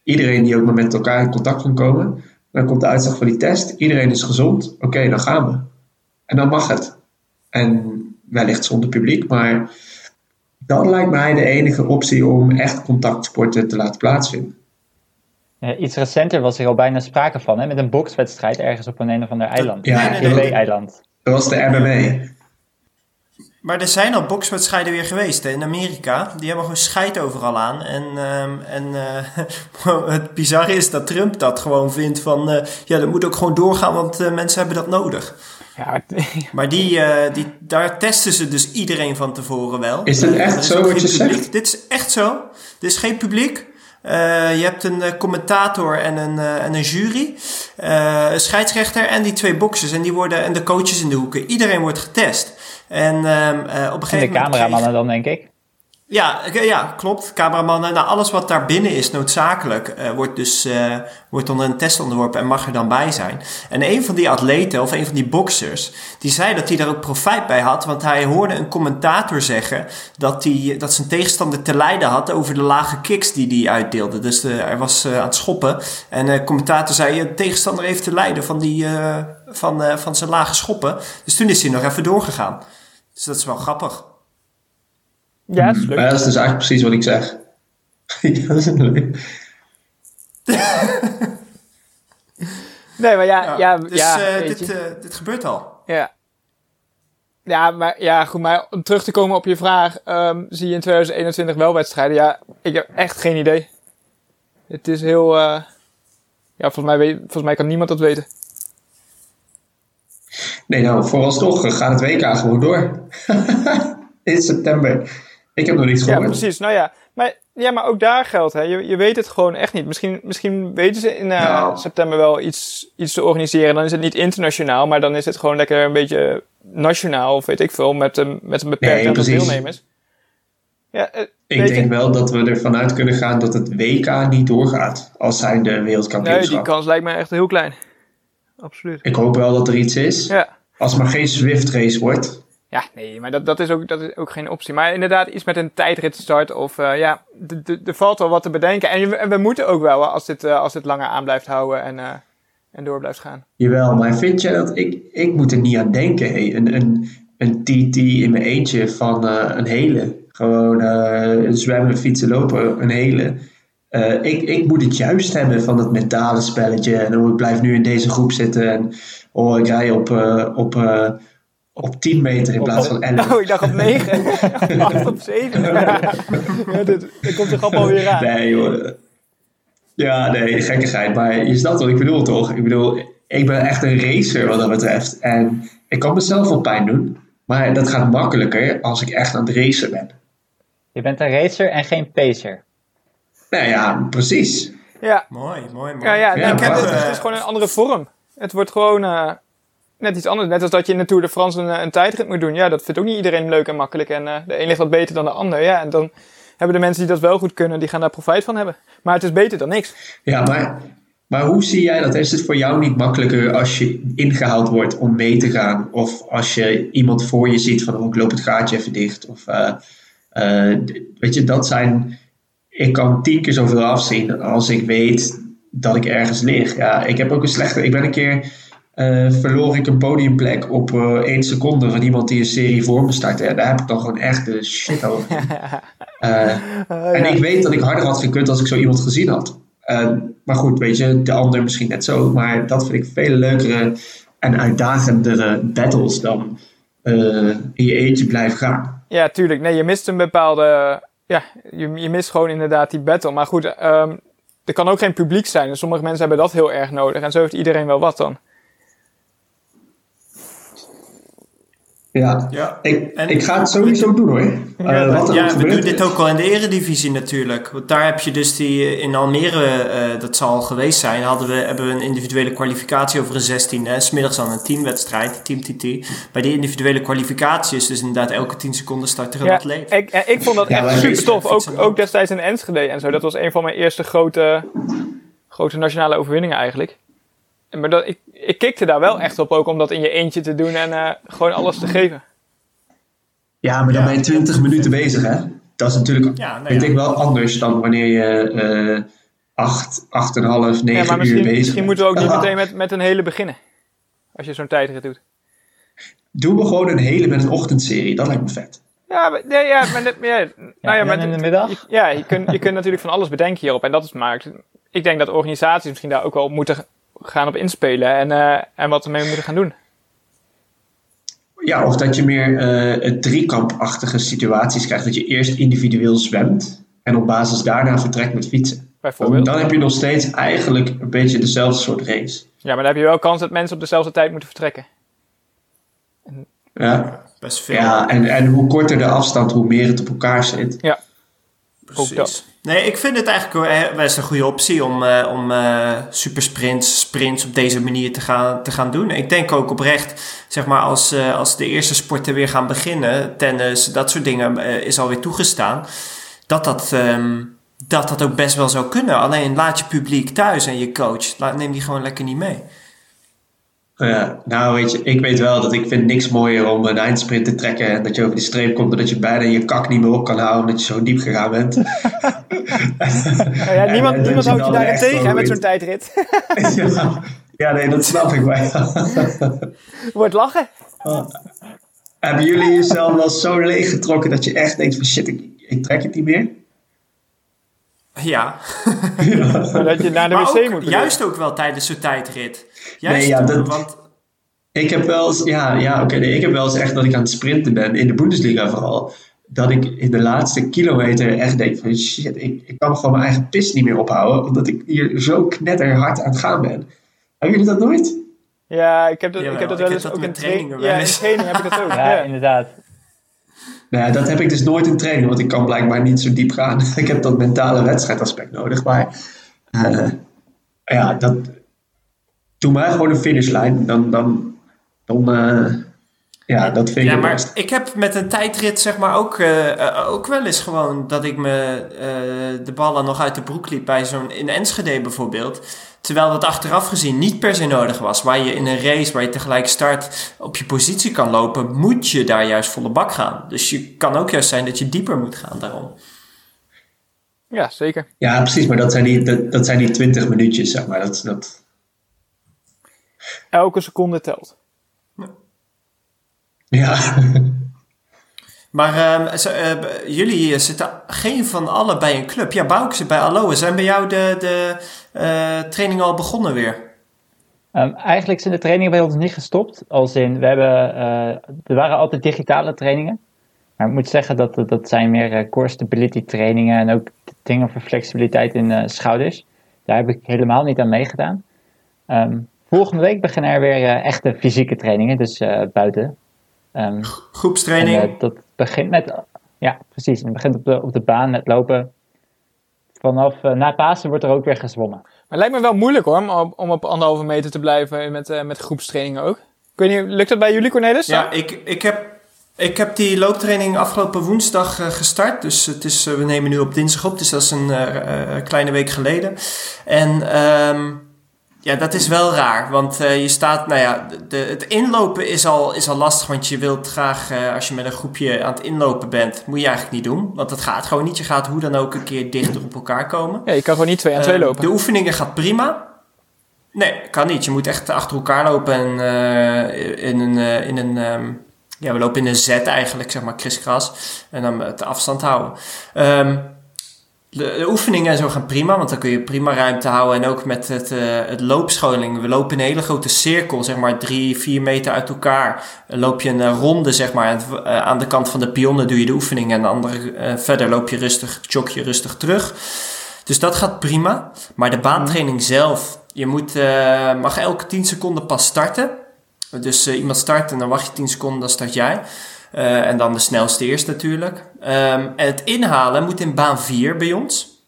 Iedereen die ook maar met elkaar in contact kan komen. Dan komt de uitslag van die test. Iedereen is gezond. Oké, dan gaan we. En dan mag het. En wellicht zonder publiek, maar dat lijkt mij de enige optie om echt contactsporten te laten plaatsvinden. Ja, iets recenter was er al bijna sprake van, hè, met een bokswedstrijd ergens op een een of ander eiland. Ja, Nee, nee, nee. eiland Dat was de MMA. Maar er zijn al bokswedstrijden weer geweest hè, in Amerika. Die hebben gewoon scheid overal aan. En, ehm, en eh, het bizarre is dat Trump dat gewoon vindt van... eh, ja, dat moet ook gewoon doorgaan, want eh, mensen hebben dat nodig. Ja, maar- die, eh, die, daar testen ze dus iedereen van tevoren wel. Is dit Eh, echt is zo ook wat geen je publiek. zegt? Dit is echt zo. Er is geen publiek. Eh, je hebt een commentator en een, en een jury, eh, een scheidsrechter en die twee boxers. En, die worden, en de coaches in de hoeken. Iedereen wordt getest. En ehm, eh, op een En gegeven de moment... cameramannen dan, denk ik. Ja, ja, klopt. Cameramannen. Nou, alles wat daar binnen is noodzakelijk, eh, wordt dus eh, wordt onder een test onderworpen en mag er dan bij zijn. En een van die atleten, of een van die boxers, die zei dat hij daar ook profijt bij had. Want hij hoorde een commentator zeggen dat, hij, dat zijn tegenstander te lijden had over de lage kicks die hij uitdeelde. Dus eh, hij was aan het schoppen. En de commentator zei, de tegenstander heeft te lijden van, die, van, van zijn lage schoppen. Dus toen is hij nog even doorgegaan. Dus dat is wel grappig. ja, het is leuk. Maar dat is dus eigenlijk precies wat ik zeg. ja, dat is leuk. Nee, maar ja, ja, dus ja, eh, weet dit, je. eh, dit gebeurt al. Ja. Ja, maar ja, goed, maar om terug te komen op je vraag, ehm, zie je in 2021 wel wedstrijden? Ja, ik heb echt geen idee. Het is heel, eh, ja, volgens mij, weet, volgens mij kan niemand dat weten. Nee, nou, vooralsnog eh, gaat het WK gewoon door. In september. Ik heb nog niets Ja, gehoord. precies. Nou ja, maar, ja, maar ook daar geldt, hè. Je, je weet het gewoon echt niet. Misschien, misschien weten ze in eh, Nou. september wel iets, iets te organiseren. Dan is het niet internationaal, maar dan is het gewoon lekker een beetje nationaal, of weet ik veel, met, een met een beperkt Nee, aantal deelnemers. Ja, eh, Ik je- denk wel dat we ervan uit kunnen gaan dat het WK niet doorgaat. Als zijn de Nee, wereldkampioenschap. die kans lijkt me echt heel klein. Absoluut. Ik hoop wel dat er iets is. Ja. Als het maar geen Swift race wordt. Ja, nee, maar dat, dat, is ook, dat is ook geen optie. Maar inderdaad, iets met een tijdritstart of eh, ja, er valt wel wat te bedenken. En, we moeten ook wel als dit, eh, als dit langer aan blijft houden en, eh, en door blijft gaan. Jawel, maar vind je dat ik, ik moet er niet aan denken. Hey. Een, een, een TT in mijn eentje van een hele. Gewoon zwemmen, fietsen, lopen, een hele. Eh, ik, ik moet het juist hebben van het mentale spelletje. En oh, ik blijf nu in deze groep zitten. En oh, ik rij op, eh, op, eh, op 10 meter in plaats van 11. Oh, ik dacht op 9. 8 op 7. Ja, dit, dit komt de grap alweer aan. Nee, joh. Ja, nee, gekkigheid. Maar je snapt wat ik bedoel, toch? Ik bedoel, ik ben echt een racer wat dat betreft. En ik kan mezelf wel pijn doen. Maar dat gaat makkelijker als ik echt aan het racen ben. Je bent een racer en geen pacer. Nou ja, precies. Ja, Mooi, mooi, mooi. ja, ja, ik heb- het, het is gewoon een andere vorm. Het wordt gewoon eh, net iets anders. Net als dat je in de Tour de France een, eh, een tijdrit moet doen. Ja, dat vindt ook niet iedereen leuk en makkelijk. En eh, de een ligt wat beter dan de ander. Ja, en dan hebben de mensen die dat wel goed kunnen, die gaan daar profijt van hebben. Maar het is beter dan niks. Ja, maar, maar hoe zie jij dat? Is het voor jou niet makkelijker als je ingehaald wordt om mee te gaan? Of als je iemand voor je ziet van, oh, ik loop het gaatje even dicht. Of, eh, eh, weet je, dat zijn... Ik kan tien keer zoveel afzien als ik weet dat ik ergens lig. Ja, ik heb ook een slechte... Ik ben een keer... eh, verloor ik een podiumplek op eh één seconde van iemand die een serie voor me startte. Ja, daar heb ik dan gewoon echt de shit over. Eh, en ik weet dat ik harder had gekund als ik zo iemand gezien had. Eh, maar goed, weet je, de ander misschien net zo. Maar dat vind ik veel leukere en uitdagendere battles dan eh, in je eentje blijven gaan. Ja, tuurlijk. Nee, je mist een bepaalde. Ja, je, je mist gewoon inderdaad die battle. Maar goed, ehm, er kan ook geen publiek zijn. En sommige mensen hebben dat heel erg nodig. En zo heeft iedereen wel wat dan. Ja, Ja. ik, En- ik ga het sowieso doen hoor. Eh, wat er Ja, we gebeurt. doen dit ook al in de eredivisie natuurlijk. Want daar heb je dus die eh, in Almere, eh, dat zal al geweest zijn, hadden we, hebben we een individuele kwalificatie over een 16. Hè. Smiddags dan een teamwedstrijd, team TT. Bij die individuele kwalificatie is dus inderdaad elke 10 seconden start er een Ja, atleet. ik, en ik vond dat Ja, echt super tof. Ook. ook destijds in Enschede en zo. Dat was een van mijn eerste grote, grote nationale overwinningen eigenlijk. En Maar dat, ik, ik kikte daar wel echt op ook om dat in je eentje te doen en eh, gewoon alles te geven. Ja, maar dan Ja. ben je 20 minuten bezig hè. Dat is natuurlijk, Ja, nou vind ja. ik wel anders dan wanneer je eh 8, 8,5, 9 Ja, maar uur misschien, bezig misschien bent. moeten we ook niet meteen met, met een hele beginnen. Als je zo'n tijdrit doet. Doen we gewoon een hele met een ochtendserie, dat lijkt me vet. Ja, maar, nee, ja, maar, net- ja, nou ja, maar in de middag? Je, ja, je kunt, je kunt natuurlijk van alles bedenken hierop. En dat is maakt. Ik denk dat organisaties misschien daar ook wel op moeten gaan op inspelen. En, eh, en wat ermee moeten gaan doen. Ja, of dat je meer eh het driekampachtige situaties krijgt. Dat je eerst individueel zwemt en op basis daarna vertrekt met fietsen. Bijvoorbeeld. Dan heb je nog steeds eigenlijk een beetje dezelfde soort race. Ja, maar dan heb je wel kans dat mensen op dezelfde tijd moeten vertrekken. Ja, Best veel. ja en, en hoe korter de afstand, hoe meer het op elkaar zit. Ja, Precies. ook dat. Nee, ik vind het eigenlijk eh, best een goede optie om, eh, om eh, supersprints, sprints op deze manier te gaan, te gaan doen. Ik denk ook oprecht, zeg maar, als, als de eerste sporten weer gaan beginnen, tennis, dat soort dingen, is alweer toegestaan, dat dat, ehm, dat dat ook best wel zou kunnen. Alleen laat je publiek thuis en je coach, laat, neem die gewoon lekker niet mee. Ja, nou weet je, ik weet wel dat ik vind niks mooier om een eindsprint te trekken en dat je over die streep komt en dat je bijna je kak niet meer op kan houden omdat je zo diep gegaan bent. Ja, niemand en niemand houdt je daarin tegen hè, met zo'n tijdrit. ja, ja, nee, dat snap ik wel. Wordt lachen. Hebben jullie jezelf wel zo leeggetrokken dat je echt denkt van shit, ik, ik trek het niet meer? Ja, dat je naar de maar wc ook, moet. juist ook wel tijdens zo'n tijdrit. Juist, Nee, ja, dat- want Ik heb wel eens, ja, ja oké, nee, ik heb wel eens echt dat ik aan het sprinten ben, in de Bundesliga vooral, dat ik in de laatste kilometer echt denk van shit, ik, ik kan gewoon mijn eigen pis niet meer ophouden, omdat ik hier zo knetterhard aan het gaan ben. Hebben jullie dat nooit? Ja, ik heb dat, ik heb dat ik wel heb eens dat ook in trainingen. wel Ja, in training heb ik dat ook. Ja, ja. inderdaad. Nou ja, dat heb ik dus nooit in training, want ik kan blijkbaar niet zo diep gaan. ik heb dat mentale wedstrijdaspect nodig, maar eh, ja, dat, doe maar gewoon een finishlijn, dan, dan, dan eh, ja, dat vind ik Ja, het maar best. ik heb met een tijdrit zeg maar ook, eh, ook wel eens gewoon dat ik me de ballen nog uit de broek liep bij zo'n in Enschede bijvoorbeeld. Terwijl dat achteraf gezien niet per se nodig was. Waar je in een race waar je tegelijk start op je positie kan lopen, moet je daar juist volle bak gaan. Dus je kan ook juist zijn dat je dieper moet gaan daarom. ja, zeker. Ja, precies, maar dat zijn die, dat, dat zijn die 20 minuutjes, zeg maar. Dat, dat, Elke seconde telt. ja. Maar ehm, zo, eh, jullie zitten geen van allen bij een club. Ja, Bouk zit bij Aloe. Zijn bij jou de, de trainingen al begonnen weer? Ehm, eigenlijk zijn de trainingen bij ons niet gestopt. Als in, we hebben, eh, er waren altijd digitale trainingen. Maar ik moet zeggen dat dat- dat zijn meer eh, core stability trainingen en ook dingen voor flexibiliteit in eh, schouders. Daar heb ik helemaal niet aan meegedaan. Ehm, volgende week beginnen er weer eh, echte fysieke trainingen, dus eh, buiten. En, Groepstraining? eh, dat begint met, ja precies, het begint op de, op de baan met lopen. Vanaf eh, na Pasen wordt er ook weer gezwommen. Maar het lijkt me wel moeilijk hoor, om op, om op anderhalve meter te blijven met, eh, met groepstrainingen ook. Ik weet niet, lukt dat bij jullie Cornelis? Ja, ik, ik, heb, ik heb die looptraining afgelopen woensdag eh, gestart. Dus het is, we nemen nu op dinsdag op, dus dat is een eh, eh, kleine week geleden. En ehm, ja, dat is wel raar. Want eh, je staat, nou ja, de, het inlopen is al, is al lastig. Want je wilt graag, eh, als je met een groepje aan het inlopen bent, moet je eigenlijk niet doen. Want dat gaat gewoon niet. Je gaat hoe dan ook een keer dichter op elkaar komen. Ja, je kan gewoon niet twee aan twee Eh, lopen. De oefeningen gaat prima. Nee, kan niet. Je moet echt achter elkaar lopen en eh, in een, in een ehm, ja, we lopen in een Z eigenlijk, zeg maar, kriskras. En dan de afstand houden. Ehm, de, de oefeningen en zo gaan prima, want dan kun je prima ruimte houden. En ook met het, eh, het loopscholing. We lopen in een hele grote cirkel, zeg maar drie, vier meter uit elkaar. Dan loop je een eh, ronde, zeg maar. En, eh, aan de kant van de pionnen doe je de oefening. En de andere, verder loop je rustig, jog je rustig terug. Dus dat gaat prima. Maar de baantraining zelf, je moet, mag elke 10 seconden pas starten. Dus iemand start en dan wacht je 10 seconden, dan start jij. En dan de snelste eerst natuurlijk. Ehm, en het inhalen moet in baan 4 bij ons.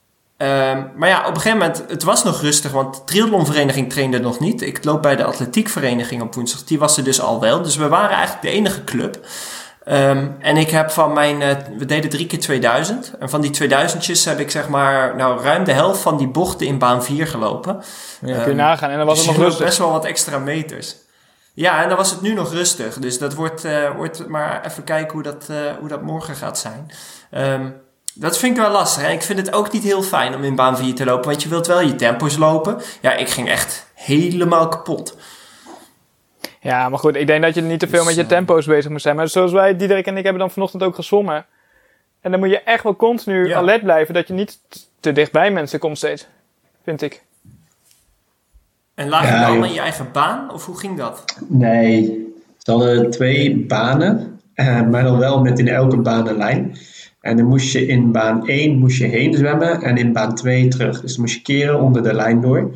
Ehm, maar ja, op een gegeven moment, het was nog rustig, want de triathlonvereniging trainde nog niet. Ik loop bij de atletiekvereniging op woensdag, die was er dus al wel. Dus we waren eigenlijk de enige club. Ehm, en ik heb van mijn, uh, we deden drie keer 2000. En van die 2000'tjes heb ik zeg maar, nou ruim de helft van die bochten in baan 4 gelopen. Ja, kun je nagaan. En dan was dus het nog rustig. best wel wat extra meters. Ja, en dan was het nu nog rustig. Dus dat wordt, uh, wordt maar even kijken hoe dat, uh, hoe dat morgen gaat zijn. Um, dat vind ik wel lastig. Ik vind het ook niet heel fijn om in baan 4 te lopen, want je wilt wel je tempo's lopen. Ja, ik ging echt helemaal kapot. Ja, maar goed, ik denk dat je niet te veel met je dus, eh, tempo's bezig moet zijn. Maar zoals wij, Diederik en ik, hebben dan vanochtend ook gezwommen. En dan moet je echt wel continu alert blijven dat je niet te dichtbij mensen komt steeds. Vind ik. En lag je dan in je eigen baan? Of hoe ging dat? Nee, ze hadden twee banen. Eh, maar dan wel met in elke baan een lijn. En dan moest je in baan 1 moest je heen zwemmen en in baan 2 terug. Dus dan moest je keren onder de lijn door.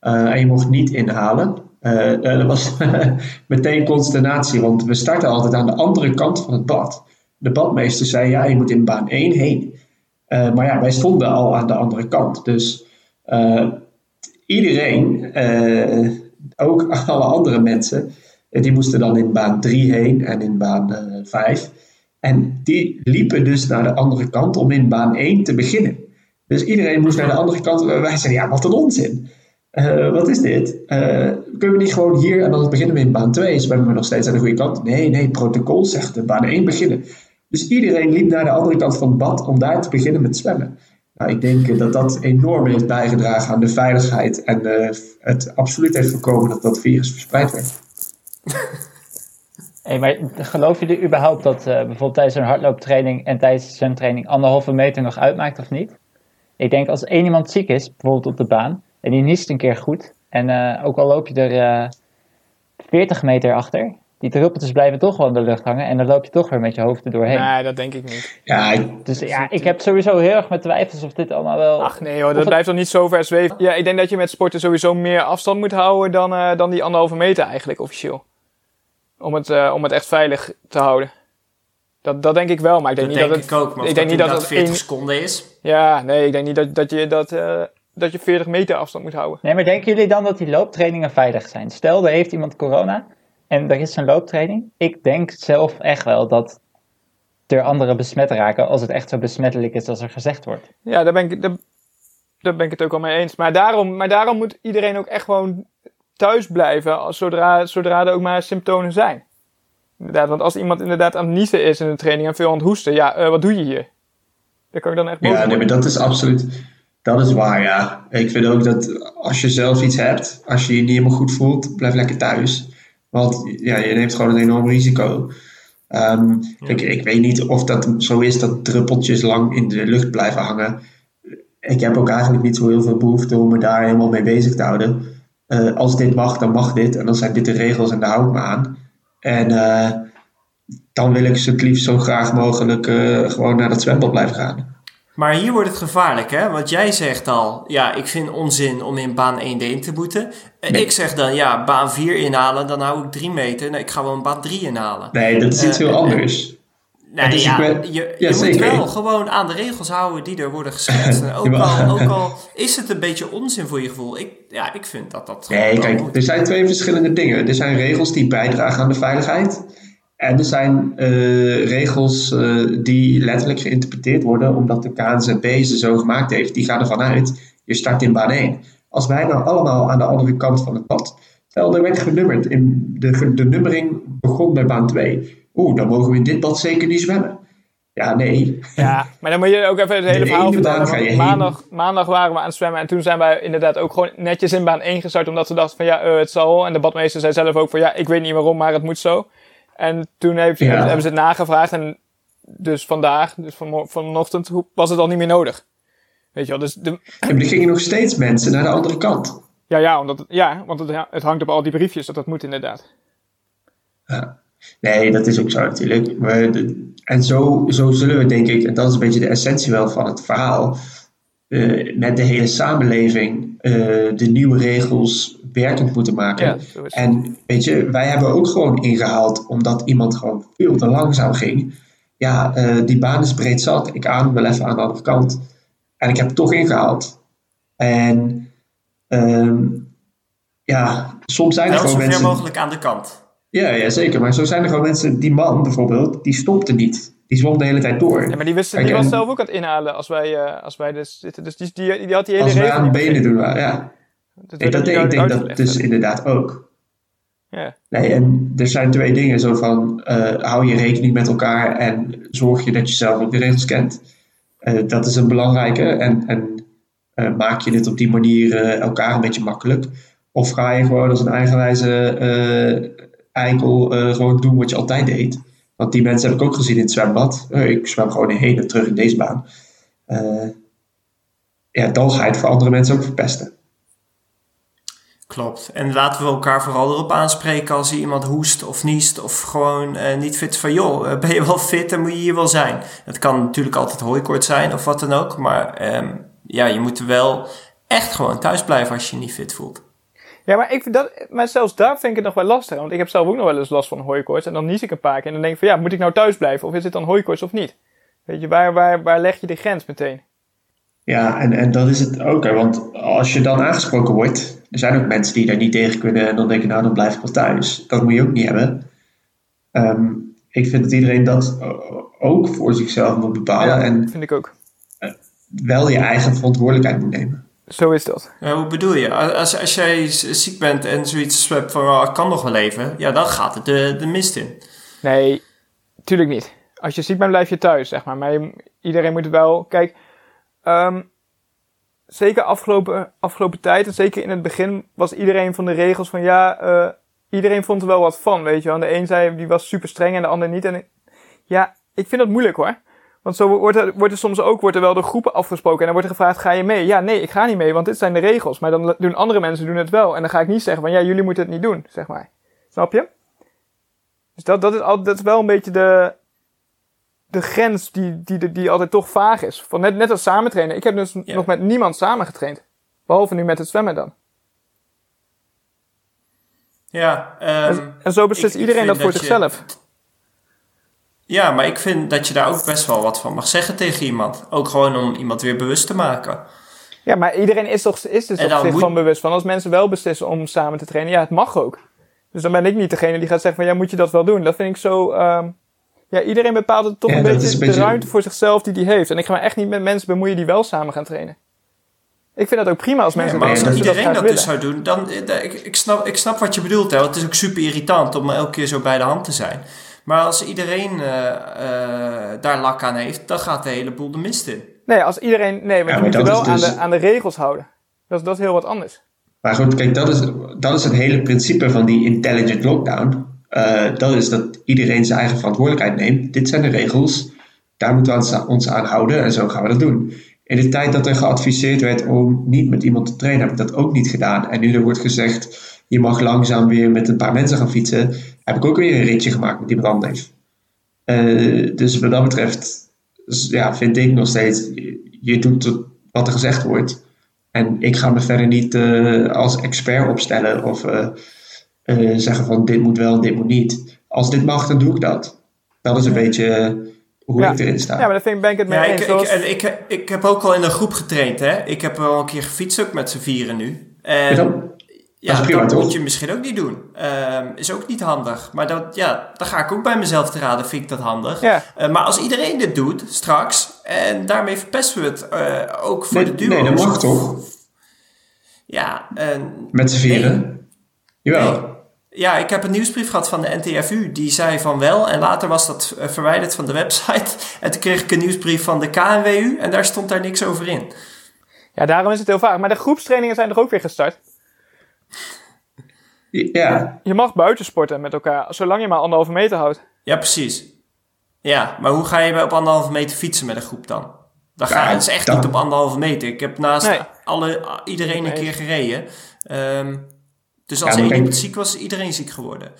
Uh, en je mocht niet inhalen. Uh, dat was meteen consternatie, want we starten altijd aan de andere kant van het bad. De badmeester zei, ja, je moet in baan 1 heen. Maar ja, wij stonden al aan de andere kant. Dus iedereen, ook alle andere mensen, die moesten dan in baan 3 heen en in baan 5. En die liepen dus naar de andere kant om in baan 1 te beginnen. Dus iedereen moest naar de andere kant. Wij zeiden, ja, wat een onzin. Wat is dit? Uh, kunnen we niet gewoon hier en dan beginnen we in baan 2? Zwemmen we nog steeds aan de goede kant? Nee, nee, protocol zegt de baan 1 beginnen. Dus iedereen liep naar de andere kant van het bad om daar te beginnen met zwemmen. Nou, ik denk dat dat enorm heeft bijgedragen aan de veiligheid en uh, het absoluut heeft voorkomen dat dat virus verspreid werd. Maar geloof je er überhaupt dat uh, bijvoorbeeld tijdens een hardlooptraining en tijdens de zwemtraining anderhalve meter nog uitmaakt of niet? Ik denk als één iemand ziek is, bijvoorbeeld op de baan, en die niest een keer goed, en uh, ook al loop je er uh, eh, 40 meter achter, die druppeltjes blijven toch wel in de lucht hangen en dan loop je toch weer met je hoofd er doorheen. Nee, dat denk ik niet. Ja, ik... Dus ja, ik heb sowieso heel erg met twijfels of dit allemaal wel... Ach nee hoor, dat blijft toch niet zo ver zweven. Ja, ik denk dat je met sporten sowieso meer afstand moet houden dan, dan die anderhalve meter eigenlijk officieel om het, uh, om het echt veilig te houden. Dat, dat denk ik wel, maar ik denk dat niet denk dat het... Ik ook, maar ik denk niet dat het 40 seconden is. Ja, nee, ik denk niet dat, dat, je, dat, uh, dat je 40 meter afstand moet houden. Nee, maar denken jullie dan dat die looptrainingen veilig zijn? Stel, er heeft iemand corona en er is een looptraining. Ik denk zelf echt wel dat er anderen besmet raken als het echt zo besmettelijk is als er gezegd wordt. Ja, daar ben ik, daar, daar ben ik het ook al mee eens. Maar daarom, maar daarom moet iedereen ook echt gewoon thuis blijven als zodra, zodra er ook maar symptomen zijn. Inderdaad, want als iemand inderdaad aan het niezen is in een training en veel aan het hoesten, ja, uh, wat doe je hier? Daar kan ik dan echt Ja, nee, maar dat is absoluut, dat is waar, ja. Ik vind ook dat als je zelf iets hebt, als je je niet helemaal goed voelt, blijf lekker thuis. Want ja, je neemt gewoon een enorm risico. Um, ik, ik weet niet of dat zo is dat druppeltjes lang in de lucht blijven hangen. Ik heb ook eigenlijk niet zo heel veel behoefte om me daar helemaal mee bezig te houden. Uh, als dit mag, dan mag dit. En dan zijn dit de regels en daar hou ik me aan. En uh, dan wil ik ze het liefst zo graag mogelijk uh, gewoon naar dat zwembad blijven gaan. Maar hier wordt het gevaarlijk, hè? Want jij zegt al, ja, ik vind onzin om in baan 1 in te boeten. En nee. ik zeg dan, ja, baan 4 inhalen, dan hou ik 3 meter. Nee, ik ga wel een baan 3 inhalen. Nee, dat is iets heel anders. Nee, dus ja, ben, je, ja, je moet wel gewoon aan de regels houden die er worden geschetst. ook, al, ook al is het een beetje onzin voor je gevoel. Ik, ja, ik vind dat dat. Nee, kijk, er zijn twee verschillende dingen. Er zijn regels die bijdragen aan de veiligheid. En er zijn uh, regels uh, die letterlijk geïnterpreteerd worden omdat de KNZB ze zo gemaakt heeft. Die gaan ervan uit, je start in baan 1. Als wij nou allemaal aan de andere kant van het pad. Stel, er werd genummerd. In de, de nummering begon bij baan 2 oeh, dan mogen we in dit bad zeker niet zwemmen. Ja, nee. Ja, maar dan moet je ook even het hele verhaal vertellen. Maandag, maandag waren we aan het zwemmen en toen zijn wij inderdaad ook gewoon netjes in baan 1 gestart. Omdat we dachten van ja, uh, het zal. En de badmeester zei zelf ook van ja, ik weet niet waarom, maar het moet zo. En toen heeft, ja. hebben ze het nagevraagd en dus vandaag, dus van, vanochtend, was het al niet meer nodig. Weet je wel, dus... De... Ja, maar er gingen nog steeds mensen naar de andere kant. Ja, ja, omdat, ja want het, het hangt op al die briefjes dat dat moet inderdaad. Ja. Nee, dat is ook zo natuurlijk. Maar en zo, zo zullen we denk ik, en dat is een beetje de essentie wel van het verhaal, uh, met de hele samenleving uh, de nieuwe regels werkend moeten maken. Ja. En weet je, wij hebben ook gewoon ingehaald omdat iemand gewoon veel te langzaam ging. Ja, eh, die baan is breed zat. Ik aan wel even aan de andere kant. En ik heb het toch ingehaald. En ehm, ja, soms zijn er Wel gewoon zo ver mensen. mogelijk aan de kant. Ja, ja, zeker. Maar zo zijn er gewoon mensen. Die man bijvoorbeeld, die stopte niet. Die zwom de hele tijd door. Ja, maar die, wist, Kijk, die was en- zelf ook aan het inhalen als wij, eh, als wij dus zitten. Dus die, die, die had die hele Als wij aan benen doen waren, ja. Dat Ik, dat, denk dat dus inderdaad ook. Ja. Nee, en er zijn twee dingen. Zo van, eh, hou je rekening met elkaar en zorg je dat je zelf ook de regels kent. Eh, dat is een belangrijke. En, en eh, maak je dit op die manier elkaar een beetje makkelijk. Of ga je gewoon als een eigenwijze eikel gewoon doen wat je altijd deed. Want die mensen heb ik ook gezien in het zwembad. Ik zwem gewoon heen en terug in deze baan. Ja, dan ga je het voor andere mensen ook verpesten. Klopt. En laten we elkaar vooral erop aanspreken als iemand hoest of niest of gewoon eh, niet fit is van joh, eh, ben je wel fit en moet je hier wel zijn. Het kan natuurlijk altijd hooikoorts zijn of wat dan ook, maar ehm, ja, je moet wel echt gewoon thuis blijven als je je niet fit voelt. Ja, maar, ik vind dat, maar zelfs daar vind ik het nog wel lastig. Want ik heb zelf ook nog wel eens last van hooikoorts. En dan nies ik een paar keer. En dan denk ik van ja, moet ik nou thuis blijven? Of is het dan hooikoorts of niet? Weet je, waar, waar, waar leg je de grens meteen? Ja, en, en dat is het ook. Hè, want als je dan aangesproken wordt, er zijn ook mensen die daar niet tegen kunnen en dan denken, nou dan blijf ik wel thuis. Dat moet je ook niet hebben. Ehm, ik vind dat iedereen dat ook voor zichzelf moet bepalen ja, en vind ik ook. wel je eigen verantwoordelijkheid moet nemen. Zo is dat. Ja, hoe bedoel je? Als, als jij ziek bent en zoiets hebt van oh, ik kan nog wel leven, ja, dan gaat het de, de mist in. Nee, tuurlijk niet. Als je ziek bent, blijf je thuis, zeg maar. Maar je- iedereen moet wel... Kijk, ehm, zeker afgelopen, afgelopen tijd, en zeker in het begin, was iedereen van de regels van ja, eh, iedereen vond er wel wat van, weet je wel. De een zei, die was super streng en de ander niet. En ja, ik vind dat moeilijk hoor. Want zo wordt er, wordt er soms ook wordt er wel door groepen afgesproken. En dan wordt er gevraagd, ga je mee? Ja, nee, ik ga niet mee, want dit zijn de regels. Maar dan doen andere mensen doen het wel. En dan ga ik niet zeggen van, ja, jullie moeten het niet doen, zeg maar. Snap je? Dus dat, dat, is, al, dat is wel een beetje de, de grens die, die, die, altijd toch vaag is. Van net, net als samen trainen. Ik heb dus Ja. nog met niemand samen getraind. Behalve nu met het zwemmen dan. Ja, ehm, En, en zo beslist ik- ik iedereen dat voor dat je- zichzelf. ja, maar ik vind dat je daar ook best wel wat van mag zeggen tegen iemand. Ook gewoon om iemand weer bewust te maken. Ja, maar iedereen is, toch, is dus toch zich moet- van bewust van. Als mensen wel beslissen om samen te trainen, ja, het mag ook. Dus dan ben ik niet degene die gaat zeggen van, ja, moet je dat wel doen? Dat vind ik zo... ehm, ja, iedereen bepaalt het toch Ja, een beetje, is een beetje- de ruimte voor zichzelf die die heeft. En ik ga me echt niet met mensen bemoeien die wel samen gaan trainen. Ik vind dat ook prima als mensen Ja, maar dat, als dat iedereen dat, dus zou doen, dan... eh, Ik, ik, snap, ik snap wat je bedoelt, hè. Want het is ook super irritant om elke keer zo bij de hand te zijn. Maar als iedereen eh, eh, daar lak aan heeft, dan gaat de hele boel de mist in. Nee, als iedereen... Nee, want Ja, je maar moet je wel aan, dus- de, aan de regels houden. Dat is, dat is heel wat anders. Maar goed, kijk, dat is, dat is het hele principe van die intelligent lockdown. Eh, dat is dat iedereen zijn eigen verantwoordelijkheid neemt. Dit zijn de regels, daar moeten we ons- aan houden en zo gaan we dat doen. In de tijd dat er geadviseerd werd om niet met iemand te trainen, heb ik dat ook niet gedaan. En nu er wordt gezegd, je mag langzaam weer met een paar mensen gaan fietsen, heb ik ook weer een ritje gemaakt met die brandneef. Eh, dus wat dat betreft, ja, vind ik nog steeds, je, je doet wat er gezegd wordt. En ik ga me verder niet eh, als expert opstellen of eh, zeggen van dit moet wel dit moet niet. Als dit mag, dan doe ik dat. Dat is een beetje eh, hoe Ja. ik erin sta. Ja, maar daar vind ik, ben ik het mee Ja, ik, eens. ik, Zoals- en ik, ik heb ook al in een groep getraind, hè. Ik heb wel een keer gefietst, ook met z'n vieren nu. En, Ja, dan- ja, dat prima, dat toch? moet je misschien ook niet doen. Ehm, is ook niet handig. Maar dat, ja, dan ga ik ook bij mezelf te raden, vind ik dat handig. Ja. Eh, maar als iedereen dit doet, straks, en daarmee verpesten we het eh, ook voor Nee, de duo's. nee, dat mag toch? Ja, Met z'n vieren? Jawel. Ja, ik heb een nieuwsbrief gehad van de NTFU. Die zei van wel. En later was dat eh, verwijderd van de website. En toen kreeg ik een nieuwsbrief van de KNWU. En daar stond daar niks over in. ja, daarom is het heel vaak. Maar de groepstrainingen zijn er ook weer gestart. Ja, Je mag buiten sporten met elkaar, zolang je maar anderhalve meter houdt. Ja, precies. Ja, maar hoe ga je bij op anderhalve meter fietsen met een groep dan? Dat Ja, gaat het is echt dan- niet op anderhalve meter. Ik heb naast Nee. alle, iedereen een keer gereden. Ehm, dus als Ja, één iemand ziek was, is iedereen ziek geworden.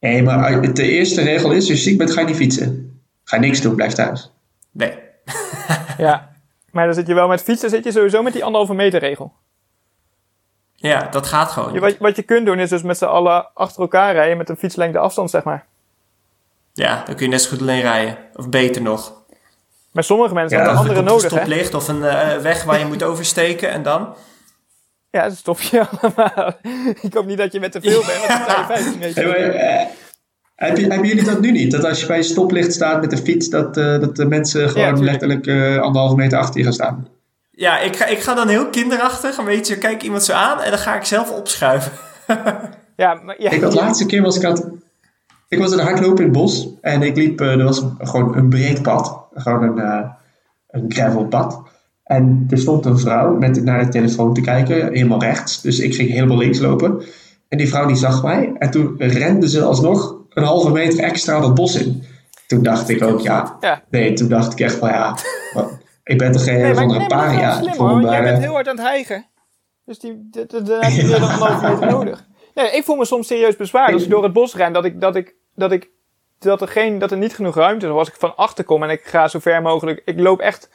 nee, maar de eerste regel is, als je ziek bent, ga je niet fietsen. Ga je niks doen, blijf thuis. Nee. Ja. Maar dan zit je wel met fietsen, zit je sowieso met die anderhalve meter regel. Ja, dat gaat gewoon. Je, wat, wat je kunt doen is dus met z'n allen achter elkaar rijden met een fietslengte afstand, zeg maar. Ja, dan kun je net zo goed alleen rijden. Of beter nog. Maar sommige mensen Ja, hebben Er andere een nodig, hè? stoplicht of een eh, weg waar je moet oversteken en dan... Ja, dat stop je allemaal. Ik hoop niet dat je met te veel bent, want dan sta je 15 meter. Hey, maar, eh, heb je- hebben jullie dat nu niet? Dat als je bij een stoplicht staat met de fiets, dat, eh, dat de mensen gewoon letterlijk eh, anderhalve meter achter je gaan staan? Ja, ik ga, ik ga dan heel kinderachtig, een beetje, kijk iemand zo aan en dan ga ik zelf opschuiven. Ja, maar ja, Ik had de laatste keer was ik aan het- Ik was aan het hardlopen in het bos en ik liep, er was gewoon een breed pad, gewoon een, eh een gravelpad. En er stond een vrouw met naar de telefoon te kijken, helemaal rechts. Dus ik ging helemaal links lopen. En die vrouw die zag mij en toen rende ze alsnog een halve meter extra dat bos in. Toen dacht ik ook, ja, Ja. nee, toen dacht ik echt van ja, ik ben toch geen Nee, een maar, maar paria. slim Ik hoor, jij bent eh, heel hard aan het hijgen. Dus die, dit- dit- dan heb je dan een halve meter nodig. Nee, ik voel me soms serieus bezwaard als ik door het bos ren, dat ik, dat ik, dat ik, dat er geen, dat er niet genoeg ruimte is. Of als ik van achter kom en ik ga zo ver mogelijk, ik loop echt,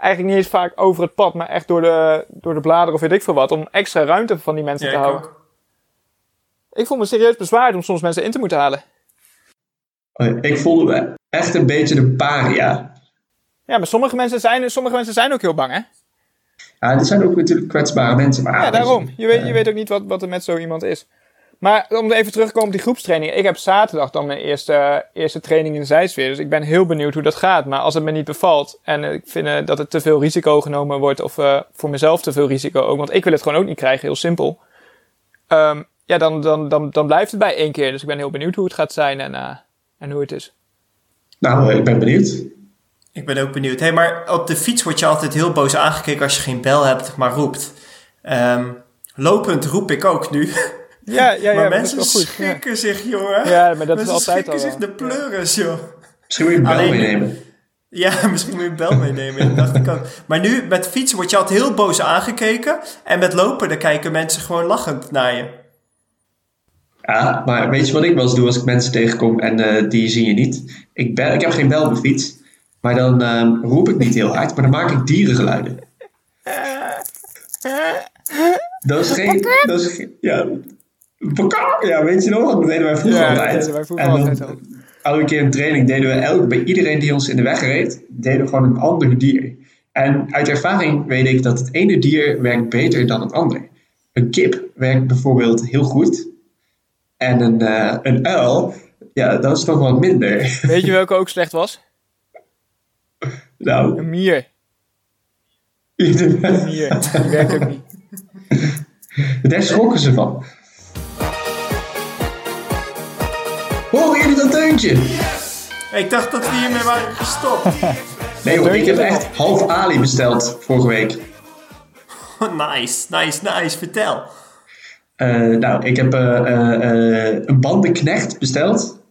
eigenlijk niet eens vaak over het pad, maar echt door de, door de bladeren of weet ik veel wat, om extra ruimte van die mensen Ja, te ik houden. ook. Ik voel me serieus bezwaard om soms mensen in te moeten halen. ik voelde me echt een beetje een paria. Ja, maar sommige mensen zijn, sommige mensen zijn ook heel bang, hè? Ja, er zijn ook natuurlijk kwetsbare mensen. Maar Ja, daarom. Je weet, je weet ook niet wat, wat er met zo iemand is. Maar om even terug te komen op die groepstraining. Ik heb zaterdag dan mijn eerste, eerste training in Zijsfeer. Dus ik ben heel benieuwd hoe dat gaat. Maar als het me niet bevalt en ik vind eh, dat het te veel risico genomen wordt... of eh, voor mezelf te veel risico ook... want ik wil het gewoon ook niet krijgen, heel simpel. Ehm, ja, dan, dan, dan, dan blijft het bij één keer. Dus ik ben heel benieuwd hoe het gaat zijn en, eh, en hoe het is. Nou, ik ben benieuwd. Ik ben ook benieuwd. Hey, maar op de fiets word je altijd heel boos aangekeken als je geen bel hebt, maar roept. Ehm, lopend roep ik ook nu. Ja, ja, ja. maar mensen is schrikken zich, jongen. Ja, maar dat is mensen altijd schrikken al zich wel. de pleuris, joh. Misschien moet je een bel Alleen- meenemen. Ja, misschien moet je een bel meenemen. Dat dacht ik ook. Maar nu, met fietsen word je altijd heel boos aangekeken. En met lopen, dan kijken mensen gewoon lachend naar je. Ja, maar weet je wat ik wel eens doe als ik mensen tegenkom en eh, die zie je niet? Ik, bel, ik heb geen bel op mijn fiets, maar dan ehm, roep ik niet heel hard, maar dan maak ik dierengeluiden. Dat is geen... Dat is geen ja! Ja, weet je nog? Dat deden wij vroeger Ja, altijd. deden wij vroeger en dan, altijd al. elke keer een training deden we elk, bij iedereen die ons in de weg reed, deden we gewoon een ander dier. En uit ervaring weet ik dat het ene dier werkt beter dan het andere. Een kip werkt bijvoorbeeld heel goed. En een, eh, een uil, ja, dat is toch wat minder. Weet je welke ook slecht was? nou, Een mier. Een mier. Die werkt ook niet. daar schrokken ze van. Horen jullie dat deuntje? Ik dacht dat we hiermee waren gestopt. Nee hoor, ik heb echt half Ali besteld vorige week. nice, nice, nice. Vertel. Eh, nou, ik heb eh, eh, eh, een bandenknecht besteld.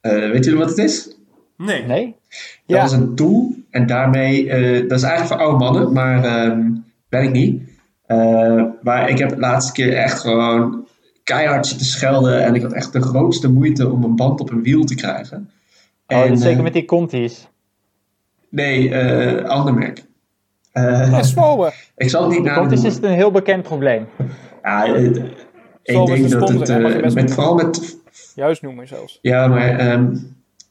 Eh weet jullie wat het is? Nee. Nee? Dat Ja. is een tool en daarmee, eh, dat is eigenlijk voor oude mannen, maar ehm ben ik niet. Eh, maar ik heb de laatste keer echt gewoon keihard zitten schelden en ik had echt de grootste moeite om een band op een wiel te krijgen. Oh, dat is eh, zeker met die Conti's. Nee, eh ander merk. Eh, Ja, Swalbe. ik zal het niet naar Conti's is het een heel bekend probleem. Ja, eh, ik denk dat het, met, vooral met Juist noemen zelfs. Ja, maar ehm,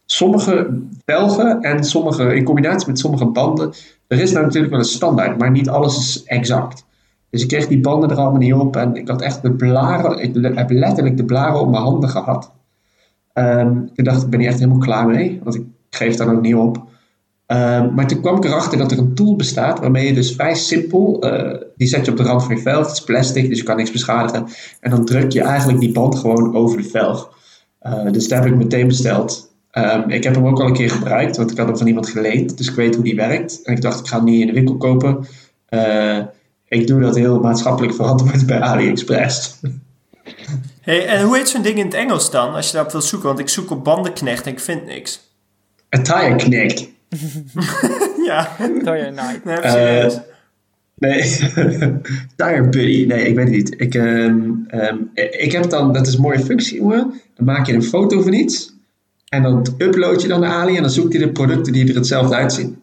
sommige velgen en sommige, in combinatie met sommige banden, er is nou natuurlijk wel een standaard, maar niet alles is exact. Dus ik kreeg die banden er allemaal niet op en ik had echt de blaren, ik heb letterlijk de blaren op mijn handen gehad. Ehm toen dacht ik, ik ben hier echt helemaal klaar mee, want ik geef daar ook niet op. Ehm, maar toen kwam ik erachter dat er een tool bestaat waarmee je dus vrij simpel, eh, die zet je op de rand van je velg, het is plastic, dus je kan niks beschadigen. En dan druk je eigenlijk die band gewoon over de velg. Uh, dus daar heb ik meteen besteld. Um, ik heb hem ook al een keer gebruikt, want ik had hem van iemand geleend. Dus ik weet hoe die werkt. En ik dacht, ik ga hem niet in de winkel kopen. Uh, ik doe dat heel maatschappelijk verantwoord bij AliExpress. Hey, en hoe heet zo'n ding in het Engels dan, als je daarop wilt zoeken? Want ik zoek op bandenknecht en ik vind niks. Een tire knick. ja, Tell you night. nee, serieus. Nee, tire buddy. Nee, ik weet het niet. Ik, um, um, ik heb dan, dat is een mooie functie, jongen. Dan maak je een foto van iets. En dan upload je dan naar Ali en dan zoekt hij de producten die er hetzelfde uitzien.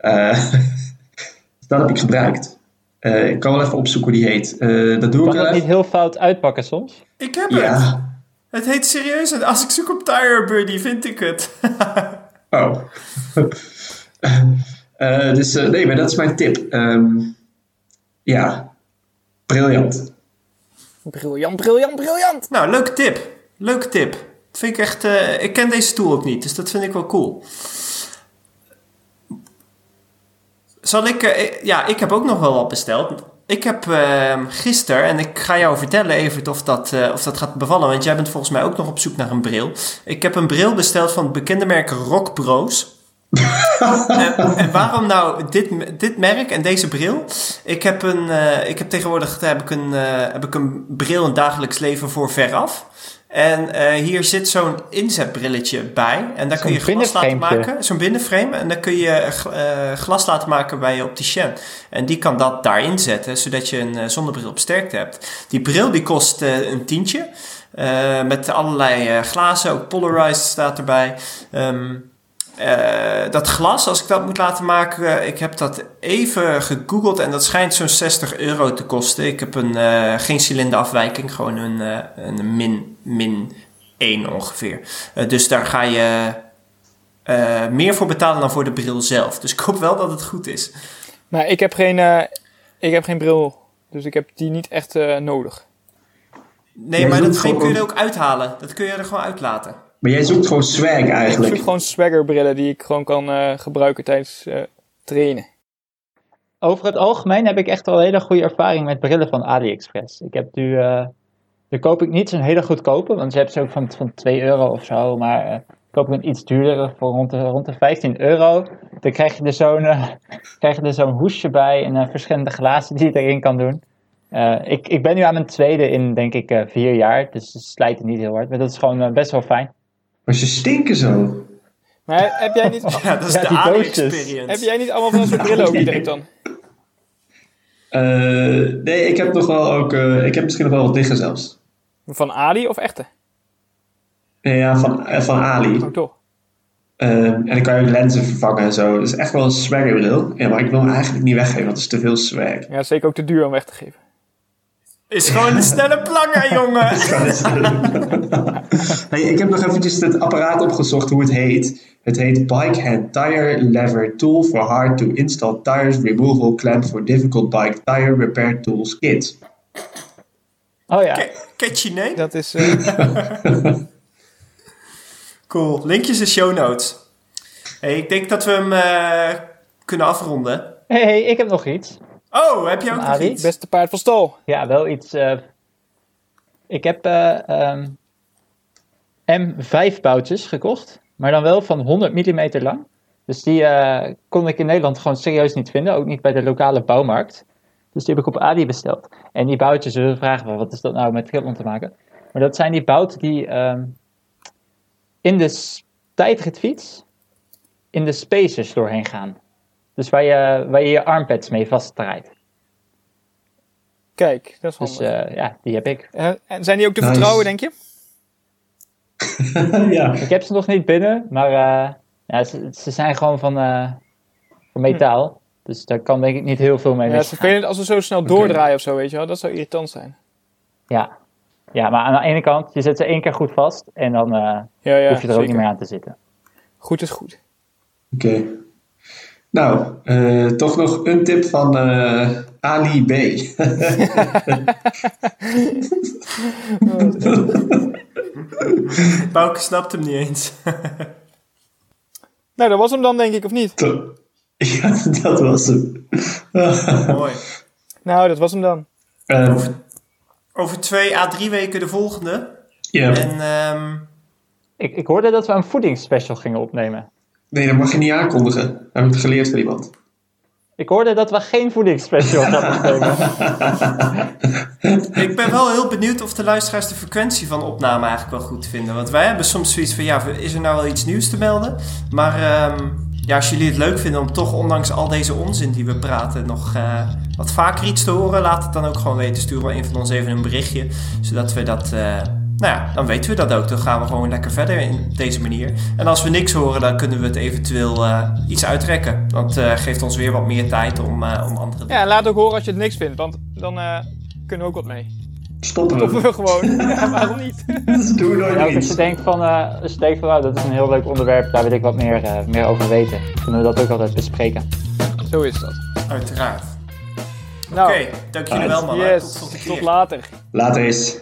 Uh, dat heb ik gebruikt. Eh, ik kan wel even opzoeken hoe die heet. Eh, dat doe Kan ik wel dat niet even. heel fout uitpakken soms? Ik heb het. Ja. Het heet serieus. Als ik zoek op Tire Buddy, vind ik het. Oh. Eh, dus nee, maar dat is mijn tip. Ehm, ja. Briljant. Briljant, briljant, briljant. nou, leuke tip. Leuke tip. Dat vind ik echt... eh, ik ken deze tool ook niet, dus dat vind ik wel cool. Zal ik... eh, ja, ik heb ook nog wel wat besteld. Ik heb uh, gisteren, en ik ga jou vertellen even of dat, eh, of dat gaat bevallen, want jij bent volgens mij ook nog op zoek naar een bril. Ik heb een bril besteld van het bekende merk Rock Bros. en, en waarom nou dit, dit merk en deze bril? Ik heb, een, eh, ik heb tegenwoordig heb ik een, eh, heb ik een bril in dagelijks leven voor veraf. En eh, hier zit zo'n inzetbrilletje bij. En daar kun je glas laten maken. Zo'n binnenframe. En dan kun je eh, eh, glas laten maken bij je opticien. En die kan dat daarin zetten, zodat je een zonnebril op sterkte hebt. Die bril die kost een tientje. Met allerlei glazen, ook polarized staat erbij. Ehm, eh, dat glas, als ik dat moet laten maken, ik heb dat even gegoogeld en dat schijnt zo'n 60 euro te kosten. Ik heb een, geen cilinderafwijking, gewoon een, een min, min 1 ongeveer. Eh, dus daar ga je eh, meer voor betalen dan voor de bril zelf. Dus ik hoop wel dat het goed is. Maar ik heb geen, eh, ik heb geen bril, dus ik heb die niet echt eh, nodig. Nee, Jij maar dat kun je er ook uithalen. Dat kun je er gewoon uitlaten. Maar jij zoekt gewoon swag Ik eigenlijk. zoek gewoon swaggerbrillen die ik gewoon kan eh, gebruiken tijdens eh, trainen. Over het algemeen heb ik echt wel een hele goede ervaring met brillen van AliExpress. Ik heb nu, nu koop ik niet zo'n hele goedkope, want je hebt ze ook van, van 2 euro of zo, maar eh, koop ik een iets duurdere voor rond de, rond de 15 euro. Dan krijg je er zo'n eh, krijg je er zo'n hoesje bij en eh, verschillende glazen die je erin kan doen. Eh, ik, ik ben nu aan mijn tweede in, denk ik, eh, vier jaar, dus ze slijten niet heel hard, maar dat is gewoon best wel fijn. Maar ze stinken zo. Maar heb jij niet, Ja, dat is Ja, de. Ali-experience. heb jij niet allemaal van soort brillen ook direct dan? Eh, nee, ik heb nog wel ook... eh, ik heb misschien nog wel wat liggen zelfs. Van Ali of echte? Nee, ja, van, eh, van Ali. Oh toch? Eh, en dan kan je ook lenzen vervangen en zo. Dat is echt wel een swaggerbril. Ja, maar ik wil hem eigenlijk niet weggeven, want het is te veel swag. Ja, zeker ook te duur om weg te geven. Is gewoon een snelle planger, jongen. nee, ik heb nog eventjes het apparaat opgezocht hoe het heet. Het heet Bike Hand Tire Lever Tool for Hard to Install Tires Removal Clamp for Difficult Bike Tire Repair Tools Kit. Oh ja, Ke- Catchy name. Dat is... eh, Cool. Linkjes in show notes. Hey, ik denk dat we hem eh, kunnen afronden. hey, hey, ik heb nog iets. Oh, heb je ook nog Ali? iets? beste paard van stal. Ja, wel iets. eh, ik heb eh, ehm, M5 boutjes gekocht, maar dan wel van 100 mm lang. Dus die eh, kon ik in Nederland gewoon serieus niet vinden, ook niet bij de lokale bouwmarkt. Dus die heb ik op Adi besteld. En die boutjes, zullen we vragen, wel, wat is dat nou met triathlon te maken? Maar dat zijn die bouten die ehm, in de tijdritfiets in de spacers doorheen gaan. Dus waar je waar je, je armpads mee vastdraait. Kijk, dat is Dus handig. eh, ja, die heb ik. Eh, en zijn die ook te Nice. vertrouwen, denk je? ja. Ik heb ze nog niet binnen, maar eh, ja, ze, ze zijn gewoon van, eh, van metaal. Dus daar kan denk ik niet heel veel mee Ja, het is mis. vervelend als we zo snel doordraaien of zo, weet je wel. Dat zou irritant zijn. Ja. ja, maar aan de ene kant, je zet ze één keer goed vast en dan eh, Ja, ja, hoef je er ook niet meer aan te zitten. Goed is goed. Oké. Nou, eh, toch nog een tip van eh, Ali B. Bouke snapt hem niet eens. Nou, dat was hem dan, denk ik, of niet? ja, dat was hem. Mooi. Nou, dat was hem dan. Eh, Over twee à drie weken de volgende. ja. En ehm, Ik, ik hoorde dat we een voedingsspecial gingen opnemen. Nee, dat mag je niet aankondigen. Dat heb ik geleerd van iemand. Ik hoorde dat we geen voedingsspecial gaan opnemen. ik ben wel heel benieuwd of de luisteraars de frequentie van opname eigenlijk wel goed vinden. Want wij hebben soms zoiets van, ja, is er nou wel iets nieuws te melden? Maar ehm, ja, als jullie het leuk vinden om toch ondanks al deze onzin die we praten nog eh, wat vaker iets te horen, laat het dan ook gewoon weten. Stuur wel een van ons even een berichtje, zodat we dat, eh, nou ja, dan weten we dat ook. Dan gaan we gewoon lekker verder in deze manier. En als we niks horen, dan kunnen we het eventueel uh, iets uitrekken. Dat uh, geeft ons weer wat meer tijd om, uh, om andere dingen... Ja, laat ook horen als je het niks vindt, want dan kunnen we ook wat mee. Stoppen we. Stoppen we gewoon. ja, waarom niet? dat doen we nooit ja, als je denkt van, als je denkt van oh, dat is een heel leuk onderwerp, daar wil ik wat meer, meer over weten. Kunnen we dat ook altijd bespreken. Zo is dat. Uiteraard. Nou, Oké, okay, dank jullie wel man. Yes, tot, tot later. Later is.